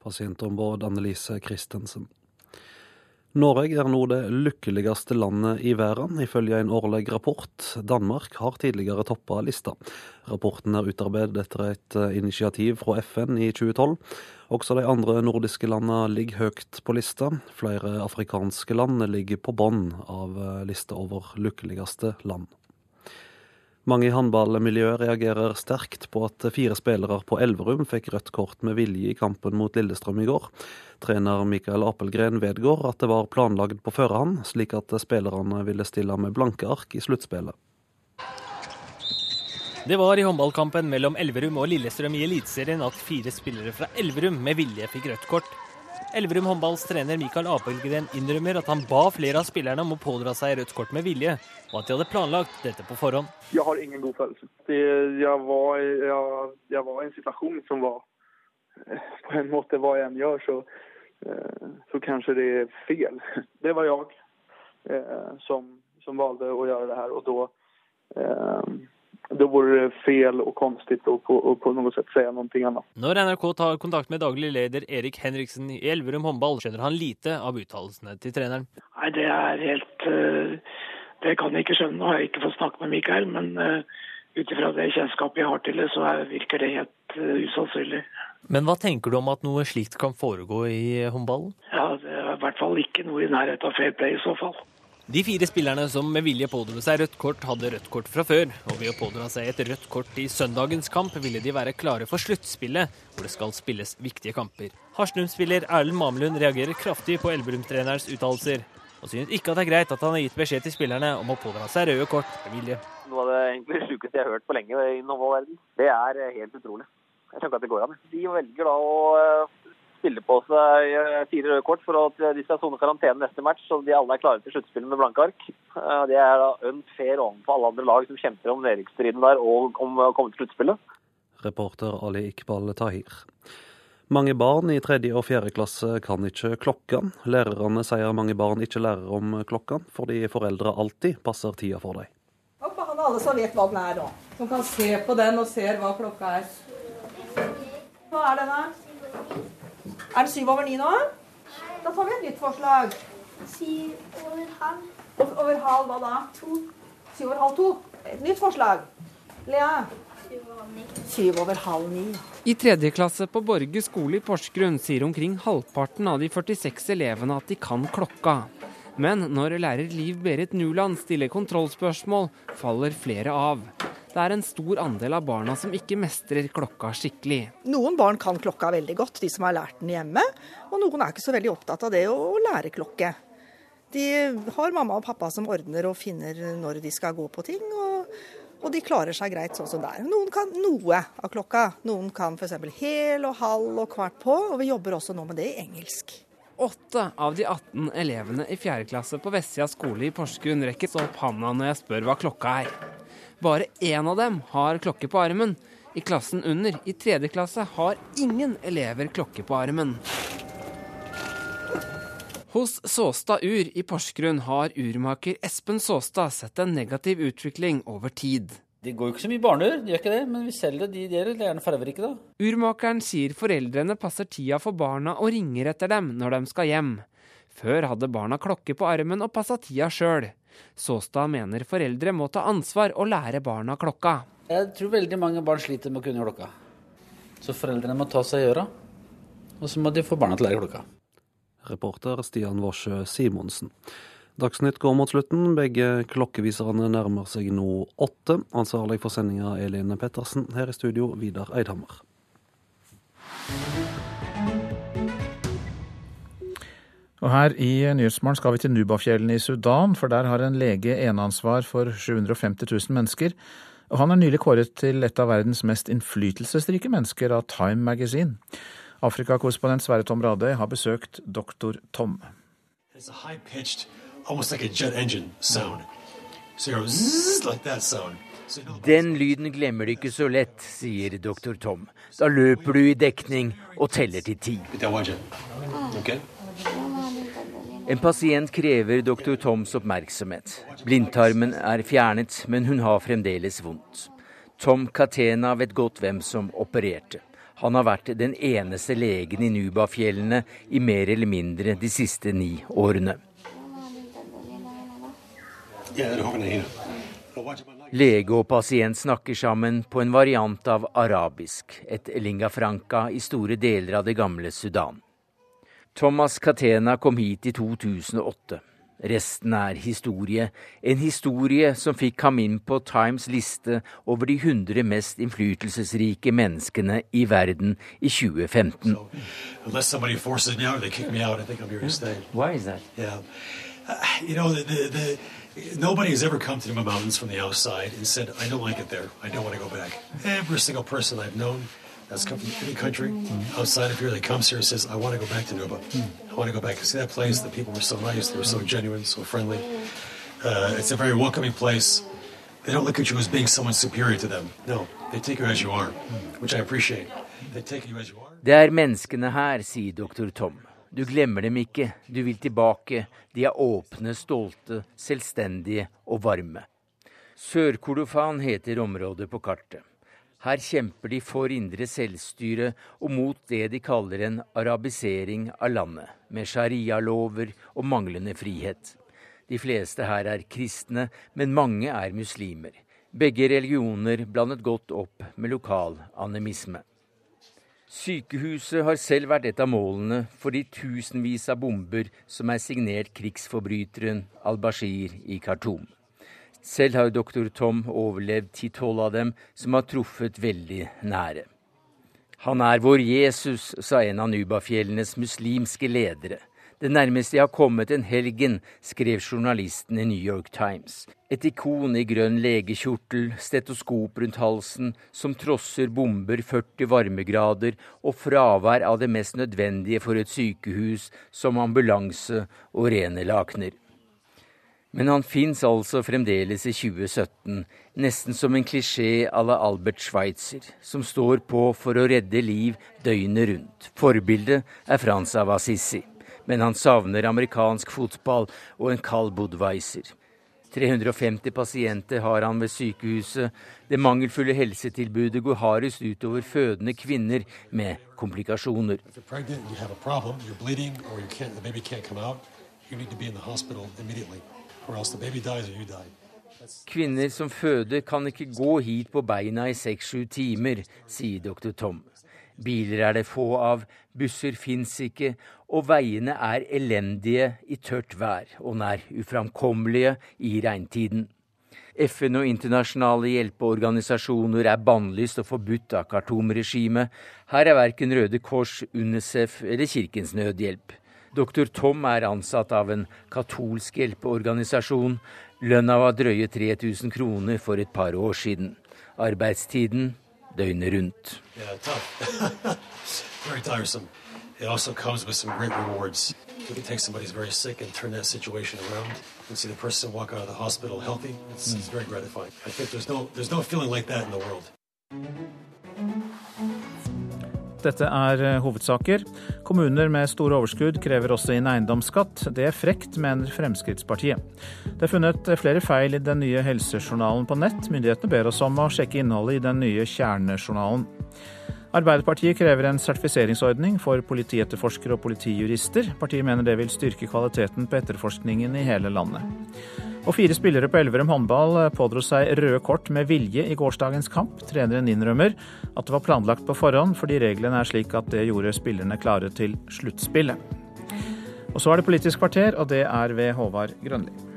Pasientombud Annelise Christensen. Norge er nå det lykkeligste landet i verden, ifølge en årlig rapport. Danmark har tidligere toppa lista. Rapporten er utarbeidet etter et eh, initiativ fra FN i 2012. Også de andre nordiske landene ligger høyt på lista. Flere afrikanske land ligger på bånn av eh, lista over lykkeligste land. Mange i håndballmiljøet reagerer sterkt på at fire spillere på Elverum fikk rødt kort med vilje i kampen mot Lillestrøm i går. Trener Mikael Apelgren vedgår at det var planlagt på førerhånd, slik at spillerne ville stille med blanke ark i sluttspillet.
Det var i håndballkampen mellom Elverum og Lillestrøm i Eliteserien at fire spillere fra Elverum med vilje fikk rødt kort. Elverum håndballs trener Mikael Apelgren innrømmer at han ba flere av spillerne om å pådra seg rødt kort med vilje, og at de hadde planlagt dette på forhånd.
Jeg har ingen god følelse. Jeg var, jeg, jeg var i en situasjon som var På en måte hva jeg enn gjør, så, eh, så kanskje det er feil. Det var jeg eh, som, som valgte å gjøre det her, og da eh, da vore det fel og rart å på, på noe sett si noe annet.
Når NRK tar kontakt med daglig leder Erik Henriksen i Elverum håndball, skjønner han lite av uttalelsene til treneren.
Nei, Det er helt eh, Det kan jeg ikke skjønne. Nå har jeg ikke fått snakke med Mikael, men eh, ut ifra det kjennskapet jeg har til det, så virker det helt eh, usannsynlig.
Men hva tenker du om at noe slikt kan foregå i håndballen?
Ja, Det er i hvert fall ikke noe i nærheten av fair play i så fall.
De fire spillerne som med vilje pådro seg rødt kort, hadde rødt kort fra før. Og ved å pådra seg et rødt kort i søndagens kamp, ville de være klare for sluttspillet, hvor det skal spilles viktige kamper. Harsnum-spiller Erlend Mamelund reagerer kraftig på Elverum-trenerens uttalelser, og synes ikke at det er greit at han har gitt beskjed til spillerne om å pådra seg røde kort med vilje.
Noe av det egentlig sjukeste jeg har hørt på lenge i håndballverdenen. Det er helt utrolig. Jeg tenker at det går an. De velger da å spille på seg eh, fire røde kort for at de skal sone karantene neste match, så de alle er klare til sluttspillet med blanke ark. Eh, Det er da unfair overfor alle andre lag som kjemper om nedrykksstriden der og om å komme til sluttspillet.
Reporter Ali Iqbal Tahir. Mange barn i tredje og fjerde klasse kan ikke klokken. Lærerne sier mange barn ikke lærer om klokken, fordi foreldre alltid passer tida for dem.
Med hånda, alle som vet hva den er nå. Som kan se på den og ser hva klokka er. Hva er denne? Er den syv over ni nå? Da får vi et nytt forslag.
Syv over halv.
Over halv hva da?
To.
Syv over halv to. Et nytt forslag. Lea?
Syv over halv ni.
Syv over halv ni.
I tredje klasse på Borge skole i Porsgrunn sier omkring halvparten av de 46 elevene at de kan klokka. Men når lærer Liv Berit Nuland stiller kontrollspørsmål, faller flere av. Det er en stor andel av barna som ikke mestrer klokka skikkelig.
Noen barn kan klokka veldig godt, de som har lært den hjemme. Og noen er ikke så veldig opptatt av det å lære klokke. De har mamma og pappa som ordner og finner når de skal gå på ting. og og de klarer seg greit sånn som det er. Noen kan noe av klokka. Noen kan f.eks. hel og halv og kvart på, og vi jobber også nå med det i engelsk.
Åtte av de 18 elevene i fjerde klasse på Vestsida skole i Porsgrunn rekker opp handa når jeg spør hva klokka er. Bare én av dem har klokke på armen. I klassen under, i tredje klasse, har ingen elever klokke på armen. Hos Såstad Ur i Porsgrunn har urmaker Espen Såstad sett en negativ utvikling over tid.
Det går jo ikke så mye barneur, de gjør ikke det, men vi selger de det gjelder. Det er gjerne farverike, da.
Urmakeren sier foreldrene passer tida for barna og ringer etter dem når de skal hjem. Før hadde barna klokke på armen og passa tida sjøl. Såstad mener foreldre må ta ansvar og lære barna klokka.
Jeg tror veldig mange barn sliter med å kunne klokka. Så foreldrene må ta seg i øra, og så må de få barna til å lære klokka.
Reporter Stian Worsø Simonsen. Dagsnytt går mot slutten. Begge klokkeviserne nærmer seg nå åtte. Ansvarlig for sendinga Elin Pettersen. Her i studio Vidar Eidhammer.
Og her i Nyhetsmorgen skal vi til Nubafjellene i Sudan, for der har en lege eneansvar for 750 000 mennesker. Og han er nylig kåret til et av verdens mest innflytelsesrike mennesker av Time Magazine. Afrikakorrespondent Sverre Tom Radøy har besøkt doktor Tom.
Den lyden glemmer du ikke så lett, sier doktor Tom. Da løper du i dekning og teller til ti.
Okay?
En pasient krever doktor Toms oppmerksomhet. Blindtarmen er fjernet, men hun har fremdeles vondt. Tom Katena vet godt hvem som opererte. Han har vært den eneste legen i Nubafjellene i mer eller mindre de siste ni årene. Lege og pasient snakker sammen på en variant av arabisk, et linga franca i store deler av det gamle Sudan. Thomas Catena kom hit i 2008. Resten er historie. En historie som fikk ham inn på Times liste over de 100 mest innflytelsesrike menneskene i verden i 2015.
So, out
that?
Yeah. Uh, you know, the, the, the, nobody has ever come to the mountains from the outside and said, I don't like it there. I don't want to go back. Every single person I've known that's come from any country outside of here that comes here says, I want to go back to Nuba. I want to go back and see that place. The people were so nice. They were so genuine, so friendly. Uh, it's a very welcoming place. They don't look at you as being someone superior to them. No, they take you as you are, which I appreciate. They take you as you are.
Det er menneskene her, sier doktor Tom. Du glemmer dem ikke, du vil tilbake. De er åpne, stolte, selvstendige og varme. Sør-Kordofan heter området på kartet. Her kjemper de for indre selvstyre og mot det de kaller en arabisering av landet, med sharialover og manglende frihet. De fleste her er kristne, men mange er muslimer. Begge religioner blandet godt opp med lokal animisme. Sykehuset har selv vært et av målene for de tusenvis av bomber som er signert krigsforbryteren al-Bashir i Khartoum. Selv har doktor Tom overlevd ti-tolv av dem som har truffet veldig nære. Han er vår Jesus, sa en av Nubafjellenes muslimske ledere. Det nærmeste jeg har kommet en helgen, skrev journalisten i New York Times. Et ikon i grønn legekjortel, stetoskop rundt halsen, som trosser bomber 40 varmegrader og fravær av det mest nødvendige for et sykehus, som ambulanse og rene lakener. Men han fins altså fremdeles i 2017, nesten som en klisjé à la Albert Schweitzer, som står på for å redde liv døgnet rundt. Forbildet er Frans av Assisi, men han savner amerikansk fotball og en kald Budwiser. 350 pasienter har han ved sykehuset. Det mangelfulle helsetilbudet går hardest utover fødende kvinner med komplikasjoner.
Pregnant problem, bleeding, can't, can't you need to be in the hospital immediately,
Kvinner som føder kan ikke gå hit på beina i seks-sju timer, sier dr. Tom. Biler er det få av, busser fins ikke, og veiene er elendige i tørt vær og nær uframkommelige i regntiden. FN og internasjonale hjelpeorganisasjoner er bannlyst og forbudt av Khartoum-regimet. Her er verken Røde Kors, UNICEF eller Kirkens Nødhjelp. Dr. Tom er ansatt av en katolsk hjelpeorganisasjon. Lønna var drøye 3000 kroner for et par år siden. Arbeidstiden døgnet rundt.
Yeah. You can take somebody who's very sick and turn that situation around and see the person walk out of the hospital healthy. It's, it's very gratifying. I think there's no there's no feeling like that in the world.
Dette er eh, hovedsaker. Kommuner med store overskudd krever også inn eiendomsskatt. Det er frekt, mener Fremskrittspartiet. Det er funnet flere feil i den nye helsejournalen på nett. Myndighetene ber oss om å sjekke innholdet i den nye kjernejournalen. Arbeiderpartiet krever en sertifiseringsordning for politietterforskere og politijurister. Partiet mener det vil styrke kvaliteten på etterforskningen i hele landet. Og fire spillere på Elverum håndball pådro seg røde kort med vilje i gårsdagens kamp. Treneren innrømmer at det var planlagt på forhånd, fordi reglene er slik at det gjorde spillerne klare til sluttspillet. Og så er det Politisk kvarter, og det er ved Håvard Grønli.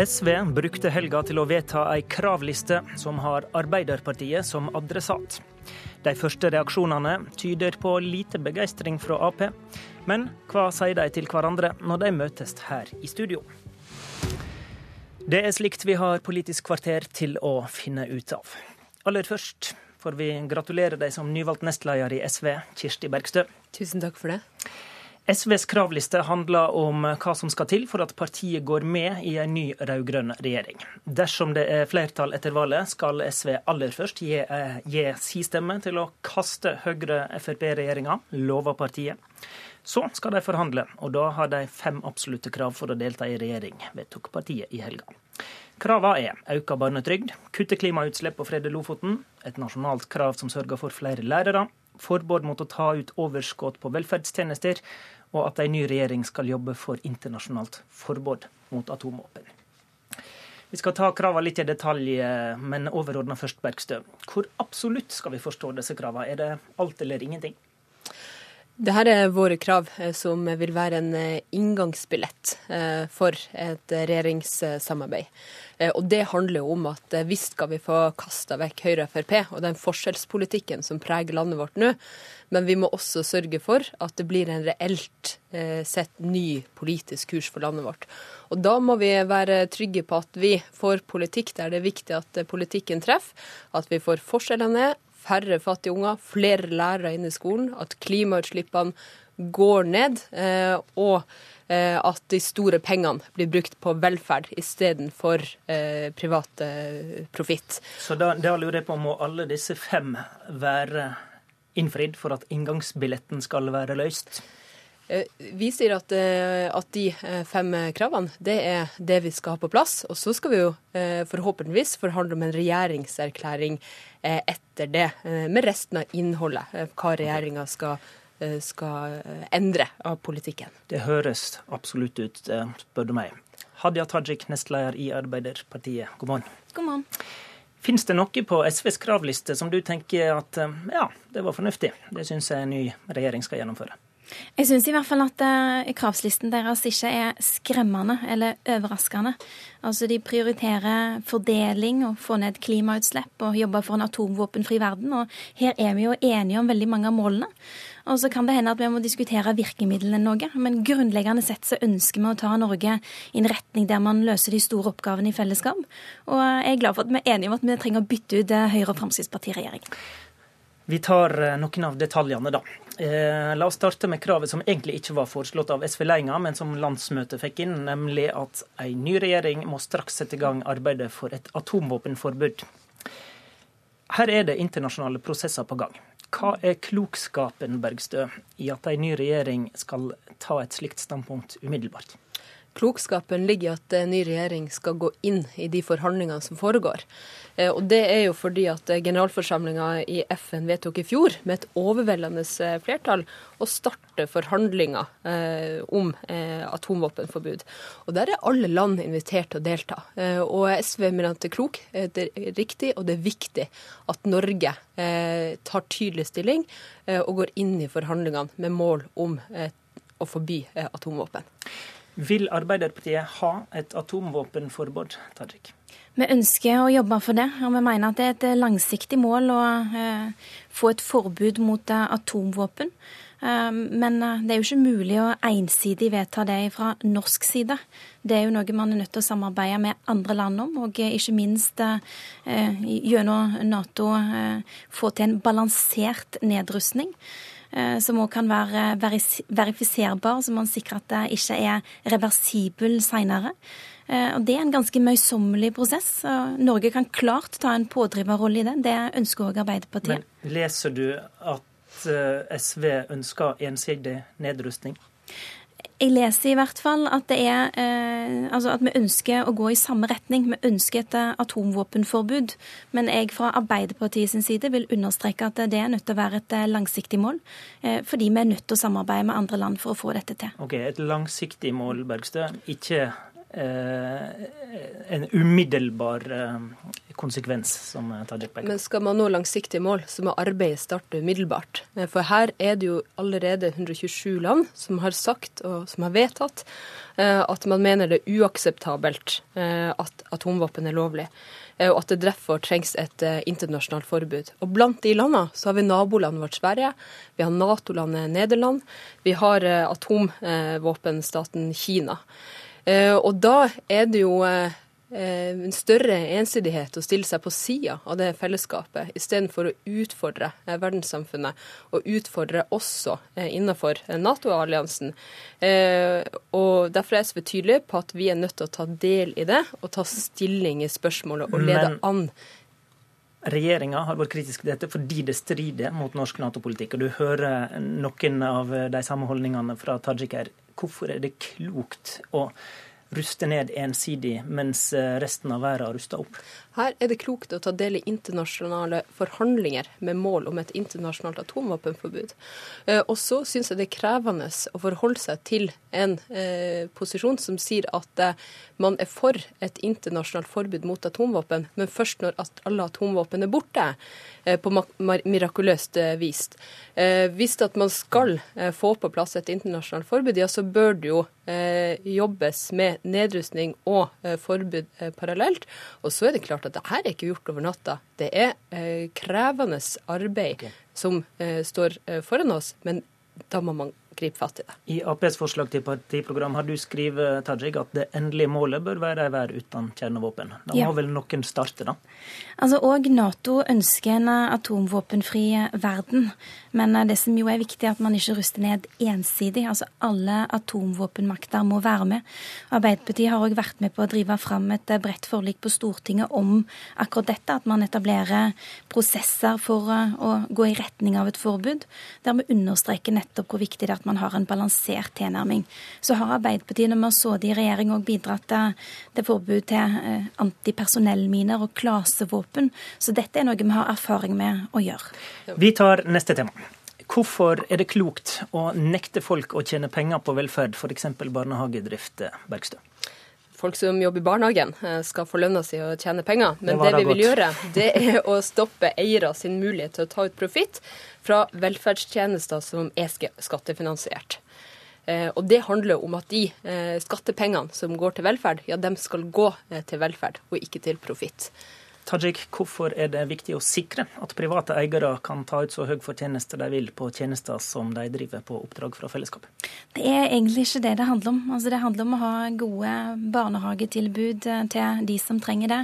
SV brukte helga til å vedta ei kravliste som har Arbeiderpartiet som adressat. De første reaksjonene tyder på lite begeistring fra Ap. Men hva sier de til hverandre når de møtes her i studio? Det er slikt vi har Politisk kvarter til å finne ut av. Aller først får vi gratulere deg som nyvalgt nestleder i SV, Kirsti Bergstø.
Tusen takk for det.
SVs kravliste handler om hva som skal til for at partiet går med i en ny rød-grønn regjering. Dersom det er flertall etter valget, skal SV aller først gi, eh, gi si stemme til å kaste Høyre-Frp-regjeringa, lover partiet. Så skal de forhandle, og da har de fem absolutte krav for å delta i regjering, vedtok partiet i helga. Kravene er økt barnetrygd, kutte klimautslipp og frede Lofoten, et nasjonalt krav som sørger for flere lærere, forbud mot å ta ut overskudd på velferdstjenester, og at en ny regjering skal jobbe for internasjonalt forbud mot atomvåpen. Vi skal ta kravene litt i detalj, men overordna først, Bergstø. Hvor absolutt skal vi forstå disse kravene? Er det alt eller ingenting?
Dette er våre krav, eh, som vil være en eh, inngangsbillett eh, for et regjeringssamarbeid. Og Det handler jo om at visst skal vi få kasta vekk Høyre og Frp og den forskjellspolitikken som preger landet vårt nå, men vi må også sørge for at det blir en reelt sett ny politisk kurs for landet vårt. Og Da må vi være trygge på at vi får politikk der det er viktig at politikken treffer, at vi får forskjellene ned, færre fattige unger, flere lærere inne i skolen, at klimautslippene går ned, eh, og eh, at de store pengene blir brukt på velferd istedenfor eh, privat profitt.
Så da, da lurer jeg på, må alle disse fem være innfridd for at inngangsbilletten skal være løst?
Vi sier at, at, de fem kravene, det er det vi skal ha på plass. Og så skal vi jo forhåpentligvis forhandle om en regjeringserklæring etter det, med resten av innholdet. Hva regjeringa skal, skal endre av politikken.
Det høres absolutt ut, spør du meg. Hadia Tajik, nestleder i Arbeiderpartiet, god morgen.
God morgen.
Fins det noe på SVs kravliste som du tenker at ja, det var fornuftig, det syns jeg en ny regjering skal gjennomføre?
Jeg syns i hvert fall at uh, kravslisten deres ikke er skremmende eller overraskende. Altså De prioriterer fordeling og få ned klimautslipp og jobbe for en atomvåpenfri verden. Og her er vi jo enige om veldig mange av målene. Og så kan det hende at vi må diskutere virkemidlene noe. Men grunnleggende sett så ønsker vi å ta Norge i en retning der man løser de store oppgavene i fellesskap. Og jeg er glad for at vi er enige om at vi trenger å bytte ut eh, Høyre- og Fremskrittsparti-regjering.
Vi tar eh, noen av detaljene, da. Eh, la oss starte med kravet som egentlig ikke var foreslått av SV-ledelsen, men som landsmøtet fikk inn, nemlig at en ny regjering må straks sette i gang arbeidet for et atomvåpenforbud. Her er det internasjonale prosesser på gang. Hva er klokskapen Bergstø, i at en ny regjering skal ta et slikt standpunkt umiddelbart?
Klokskapen ligger i at en ny regjering skal gå inn i de forhandlingene som foregår. Eh, og Det er jo fordi at generalforsamlinga i FN vedtok i fjor med et overveldende eh, flertall å starte forhandlinger eh, om atomvåpenforbud. Og Der er alle land invitert til å delta. Og SV mener at det er klok, det er riktig og det er viktig at Norge tar tydelig stilling og går inn i forhandlingene med mål om å forby atomvåpen.
Vil Arbeiderpartiet ha et atomvåpenforbud, Tajik?
Vi ønsker å jobbe for det, og vi mener at det er et langsiktig mål å eh, få et forbud mot eh, atomvåpen. Eh, men eh, det er jo ikke mulig å ensidig vedta det fra norsk side. Det er jo noe man er nødt til å samarbeide med andre land om, og ikke minst eh, gjennom Nato få til en balansert nedrustning. Eh, som òg kan være verifiserbar, så man sikrer at det ikke er reversibel seinere. Eh, og Det er en ganske møysommelig prosess. og Norge kan klart ta en pådriverrolle i det. Det ønsker òg Arbeiderpartiet.
Men leser du at eh, SV ønsker ensidig nedrustning?
Jeg leser i hvert fall at, det er, eh, altså at vi ønsker å gå i samme retning. Vi ønsker et eh, atomvåpenforbud. Men jeg fra Arbeiderpartiet sin side vil understreke at det er nødt til å være et eh, langsiktig mål. Eh, fordi vi er nødt til å samarbeide med andre land for å få dette til.
Ok, Et langsiktig mål, Bergstø. Ikke en umiddelbar eh, konsekvens, som Tajik peker
Men skal man nå langsiktige mål, så må arbeidet starte umiddelbart. Eh, for her er det jo allerede 127 land som har sagt og som har vedtatt at man mener det er uakseptabelt at atomvåpen er lovlig. Og at det derfor trengs et internasjonalt forbud. Og Blant de landene så har vi nabolandet vårt Sverige, vi har Nato-landet Nederland, vi har atomvåpenstaten Kina. Eh, og da er det jo eh, en større ensidighet å stille seg på sida av det fellesskapet, istedenfor å utfordre eh, verdenssamfunnet, og utfordre også innenfor Nato-alliansen. Og Derfor er SV tydelig på at vi er nødt til å ta del i det, og ta stilling i spørsmålet og lede Men... an.
Regjeringa har vært kritisk til dette fordi det strider mot norsk Nato-politikk. og Du hører noen av de samme holdningene fra Tajik her. Hvorfor er det klokt å ruste ned ensidig, mens eh, resten av verden ruster opp?
Her er det klokt å ta del i internasjonale forhandlinger med mål om et internasjonalt atomvåpenforbud. Eh, og så syns jeg det er krevende å forholde seg til en eh, posisjon som sier at eh, man er for et internasjonalt forbud mot atomvåpen, men først når alle atomvåpen er borte, på mirakuløst vis. Hvis man skal få på plass et internasjonalt forbud, ja, så bør det jo jobbes med nedrustning og forbud parallelt. Og så er det klart klart at det her er ikke gjort over natta. Det er eh, krevende arbeid okay. som eh, står eh, foran oss, men da må man gripe fatt i det.
I Aps forslag til partiprogram har du skrevet Tajik, at det endelige målet bør være ei vær uten kjernevåpen. Da må ja. vel noen starte, da?
Altså, Og Nato ønsker en atomvåpenfri verden. Men det som jo er viktig, er at man ikke ruster ned ensidig. Altså Alle atomvåpenmakter må være med. Arbeiderpartiet har òg vært med på å drive fram et bredt forlik på Stortinget om akkurat dette. At man etablerer prosesser for å gå i retning av et forbud. Der vi understreker nettopp hvor viktig det er at man har en balansert tilnærming. Så har Arbeiderpartiet, når vi har sittet i regjering, òg bidratt til forbud til eh, antipersonellminer og klasevåpen. Så dette er noe vi har erfaring med å gjøre.
Vi tar neste tema. Hvorfor er det klokt å nekte folk å tjene penger på velferd, f.eks. barnehagedrift, Bergstø?
Folk som jobber i barnehagen eh, skal få lønna si og tjene penger. Men
Det
det,
vi godt.
vi vil gjøre, det er å stoppe eiere sin mulighet til å ta ut profitt fra velferdstjenester som er skattefinansiert. Eh, Og det handler om at de eh, skattepengene som går til velferd, ja, dem skal gå til velferd og ikke til profitt.
Tajik, hvorfor er det viktig å sikre at private eiere kan ta ut så høy fortjeneste de vil på tjenester som de driver på oppdrag fra fellesskapet?
Det er egentlig ikke det det handler om. Altså, det handler om å ha gode barnehagetilbud eh, til de som trenger det.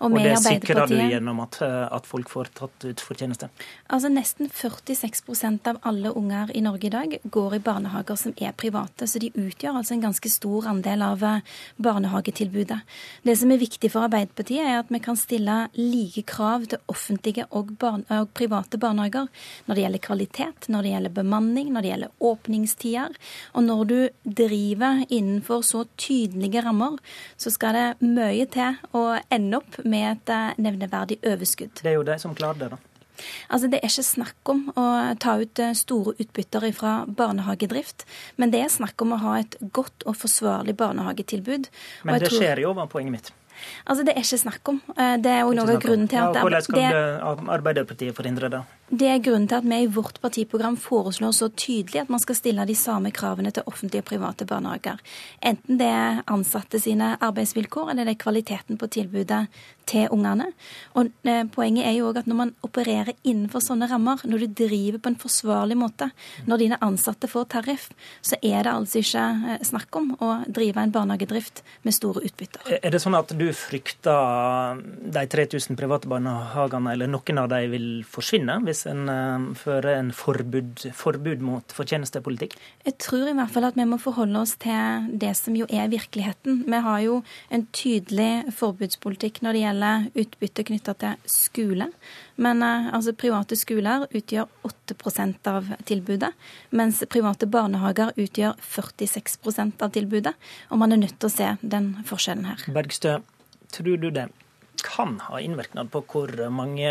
Og,
og
det sikrer du gjennom at, eh, at folk får tatt ut fortjeneste?
Altså Nesten 46% av alle unger i Norge i dag går i barnehager som er private. Så de utgjør altså en ganske stor andel av eh, barnehagetilbudet. Det som er viktig for Arbeiderpartiet, er at vi kan stille like krav til offentlige og, barn og private barnehager når det gjelder kvalitet, når det gjelder bemanning, når det gjelder åpningstider. Og når du driver innenfor så tydelige rammer, så skal det mye til å ende opp med et eh, nevneverdig overskudd.
Det er jo de som klarer det, da.
Altså, Det er ikke snakk om å ta ut eh, store utbytter fra barnehagedrift, men det er snakk om å ha et godt og forsvarlig barnehagetilbud.
Men det
tror-
skjer jo, var poenget mitt.
Altså, Det er ikke snakk om. Eh, Det er jo noe av grunnen til at
Hvordan skal Arbeiderpartiet forhindre det?
Det er grunnen til at vi i vårt partiprogram foreslår så tydelig at man skal stille de samme kravene til offentlige og private barnehager. Enten det er ansatte sine arbeidsvilkår, eller det er kvaliteten på tilbudet til ungene. Og eh, Poenget er jo også at når man opererer innenfor sånne rammer, når du driver på en forsvarlig måte, når dine ansatte får tariff, så er det altså ikke eh, snakk om å drive en barnehagedrift med store utbytter.
Er det sånn at du frykter de 3000 private barnehagene, eller noen av dem vil forsvinne, hvis en eh, fører en forbud, forbud mot fortjenestepolitikk?
Jeg tror i hvert fall at vi må forholde oss til det som jo er virkeligheten. Vi har jo en tydelig forbudspolitikk når det gjelder utbytte knytta til skole. Men eh, altså, private skoler utgjør 8% av tilbudet, mens private barnehager utgjør 46% av tilbudet. Og man er nødt til å se den forskjellen her.
Bergstø, tror du det kan ha innvirkning på hvor mange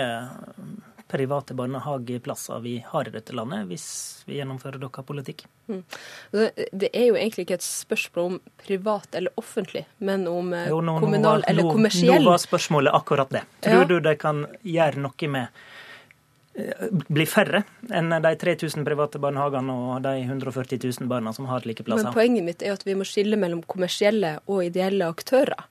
private barnehageplasser vi har i dette landet, hvis vi gjennomfører deres politikk?
Mm. Det det er jo egentlig ikke et spørsmål om privat eller offentlig, men om eh,
Jo, nå- nå
kommunal
var-
eller
nå-
kommersiell.
Nå var spørsmålet akkurat det. Tror
Ja.
du de kan gjøre noe med eh, bli færre enn de 3000 private barnehagene og de 140 000 barna som har like plasser?
Men poenget mitt er at vi må skille mellom kommersielle og ideelle aktører.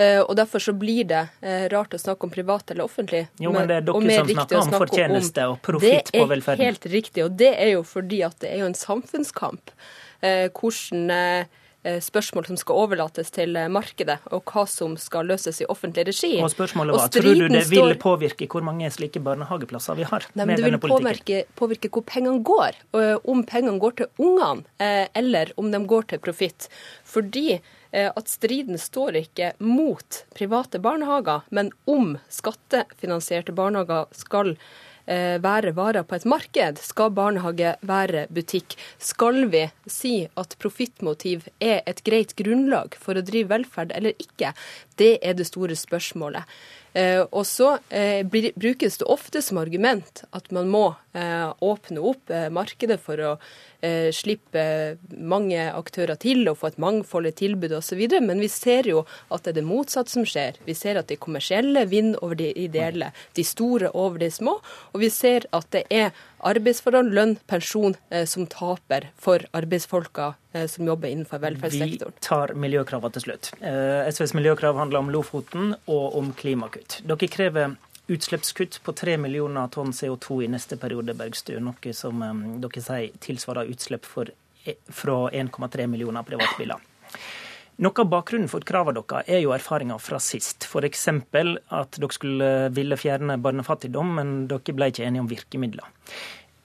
Eh, og Derfor så blir det eh, rart å snakke om privat eller offentlig.
Jo, men det er dere som snakker om fortjeneste og profitt på velferden.
Det er helt riktig, og det er jo fordi at det er jo en samfunnskamp. Eh, hvordan spørsmål som skal overlates til markedet, og hva som skal løses i offentlig regi.
Og spørsmålet
Og
var, tror du det vil påvirke hvor mange slike barnehageplasser vi har
Nei, men Det vil påvirke, påvirke hvor pengene går. og Om pengene går til ungene, eller om de går til profitt. Fordi at striden står ikke mot private barnehager, men om skattefinansierte barnehager skal eh, være varer på et marked? Skal barnehage være butikk? Skal vi si at profittmotiv er et greit grunnlag for å drive velferd eller ikke? Det er det store spørsmålet. Eh, og så eh, brukes det ofte som argument at man må eh, åpne opp markedet for å slippe mange aktører til og få et mangfoldig tilbud osv. Men vi ser jo at det er det motsatte som skjer. Vi ser at de kommersielle vinner over de ideelle, de store over de små. Og vi ser at det er arbeidsforhold, lønn, pensjon eh, som taper for arbeidsfolka eh, som jobber innenfor velferdssektoren.
Vi tar miljøkravene til slutt. Eh, SVs miljøkrav handler om Lofoten og om klimakutt. Dere krever utslippskutt på 3 millioner tonn CO2 i neste periode, Bergstø, noe som dere sier tilsvarer utslipp for, fra 1,3 millioner privatbiler. Noe av bakgrunnen for kravene deres er jo erfaringer fra sist. F.eks. at dere skulle ville fjerne barnefattigdom, men dere ble ikke enige om virkemidler.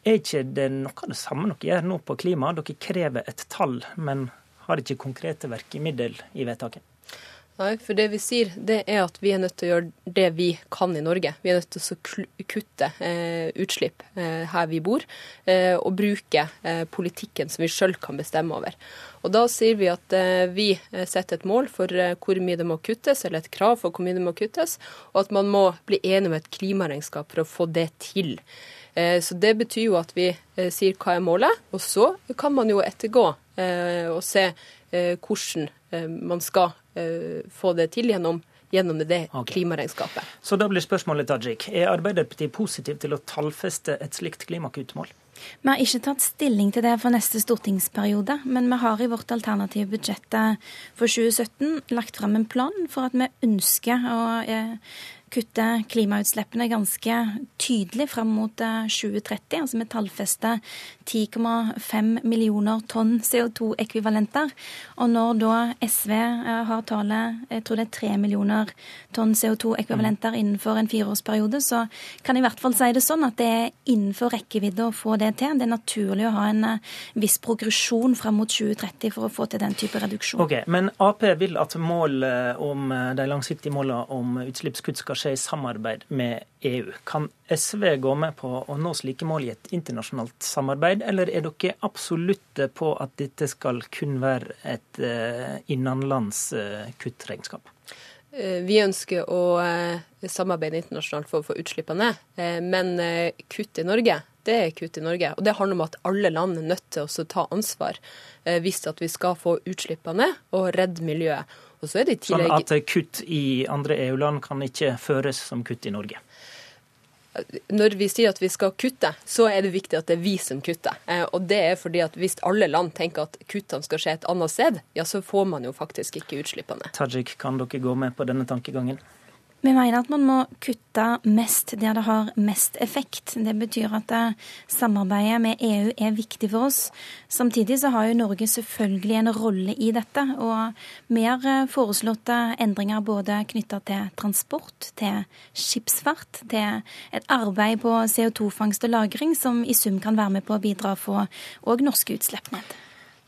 Er ikke det noe av det samme dere gjør nå på klima? Dere krever et tall, men har ikke konkrete virkemiddel i vedtaket?
Nei, for det vi sier, det er at vi er nødt til å gjøre det vi kan i Norge. Vi er nødt til å kutte eh, utslipp eh, her vi bor, eh, og bruke eh, politikken som vi sjøl kan bestemme over. Og Da sier vi at eh, vi eh, setter et mål for eh, hvor mye det må kuttes, eller et krav for hvor mye det må kuttes, og at man må bli enig om et klimaregnskap for å få det til. Så Det betyr jo at vi sier hva er målet, og så kan man jo ettergå og se hvordan man skal få det til gjennom gjennom det
okay.
klimaregnskapet.
Så da blir spørsmålet, Tajik, er Arbeiderpartiet positiv til å tallfeste et slikt klimakuttmål?
Vi har ikke tatt stilling til det for neste stortingsperiode, men vi har i vårt alternative budsjett for 2017 lagt fram en plan for at vi ønsker å eh, kutte klimautslippene ganske tydelig fram mot eh, 2030. Altså vi tallfester 10,5 millioner tonn CO2-ekvivalenter. Og når da SV eh, har tallet, jeg tror det er 3 millioner tonn CO2-ekvivalenter innenfor en fireårsperiode, så kan jeg i hvert fall si det sånn at det er innenfor rekkevidde å få det til. Det er naturlig å ha en eh, viss progresjon fram mot 2030 for å få til den type reduksjon.
Ok, Men Ap vil at målet om eh, de langsiktige målene om utslippskutt skal skje i samarbeid med EU. Kan SV gå med på å nå slike mål i et internasjonalt samarbeid, eller er dere absolutte på at dette skal kun være et eh, innenlands eh, kuttregnskap?
Eh, Vi ønsker å samarbeide internasjonalt for å få utslippene ned, men kutt i Norge, det er kutt i Norge. Og det handler om at alle land er nødt til å ta ansvar hvis at vi skal få utslippene ned og redde miljøet. Og så er det i
Sånn at kutt i andre EU-land kan ikke føres som kutt i Norge?
Når vi sier at vi skal kutte, så er det viktig at det er vi som kutter. Eh, Og det er fordi at hvis alle land tenker at kuttene skal skje et annet sted, ja, så får man jo faktisk ikke utslippene.
Tajik, kan dere gå med på denne tankegangen?
Vi mener at man må kutte mest der det har mest effekt. Det betyr at eh, samarbeidet med EU er viktig for oss. Samtidig så har jo Norge selvfølgelig en rolle i dette. Og vi har eh, foreslått eh, endringer både knytta til transport, til skipsfart, til et arbeid på CO2-fangst og -lagring, som i sum kan være med på å bidra for òg norske utslipp ned.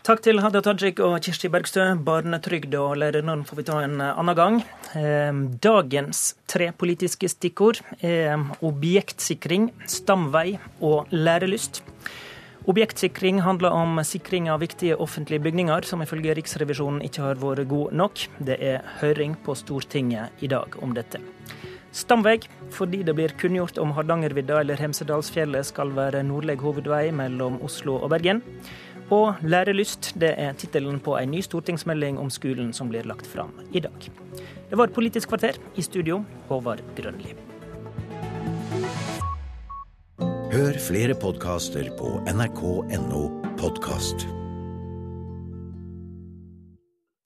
Takk til Hadia Tajik og Kirsti Bergstø. Barnetrygd og lærernorm får vi ta en annen gang. Eh, Dagens tre politiske stikkord er objektsikring, stamvei og lærelyst. Objektsikring handler om sikring av viktige offentlige bygninger, som ifølge Riksrevisjonen ikke har vært god nok. Det er høring på Stortinget i dag om dette. Stamvei, fordi det blir kunngjort om Hardangervidda eller Hemsedalsfjellet skal være nordlig hovedvei mellom Oslo og Bergen. Og Lærelyst, det er tittelen på en ny stortingsmelding om skolen som blir lagt fram i dag. Det var Politisk kvarter. I studio, Håvard Grønli.
Hør flere podkaster på nrk.no podkast.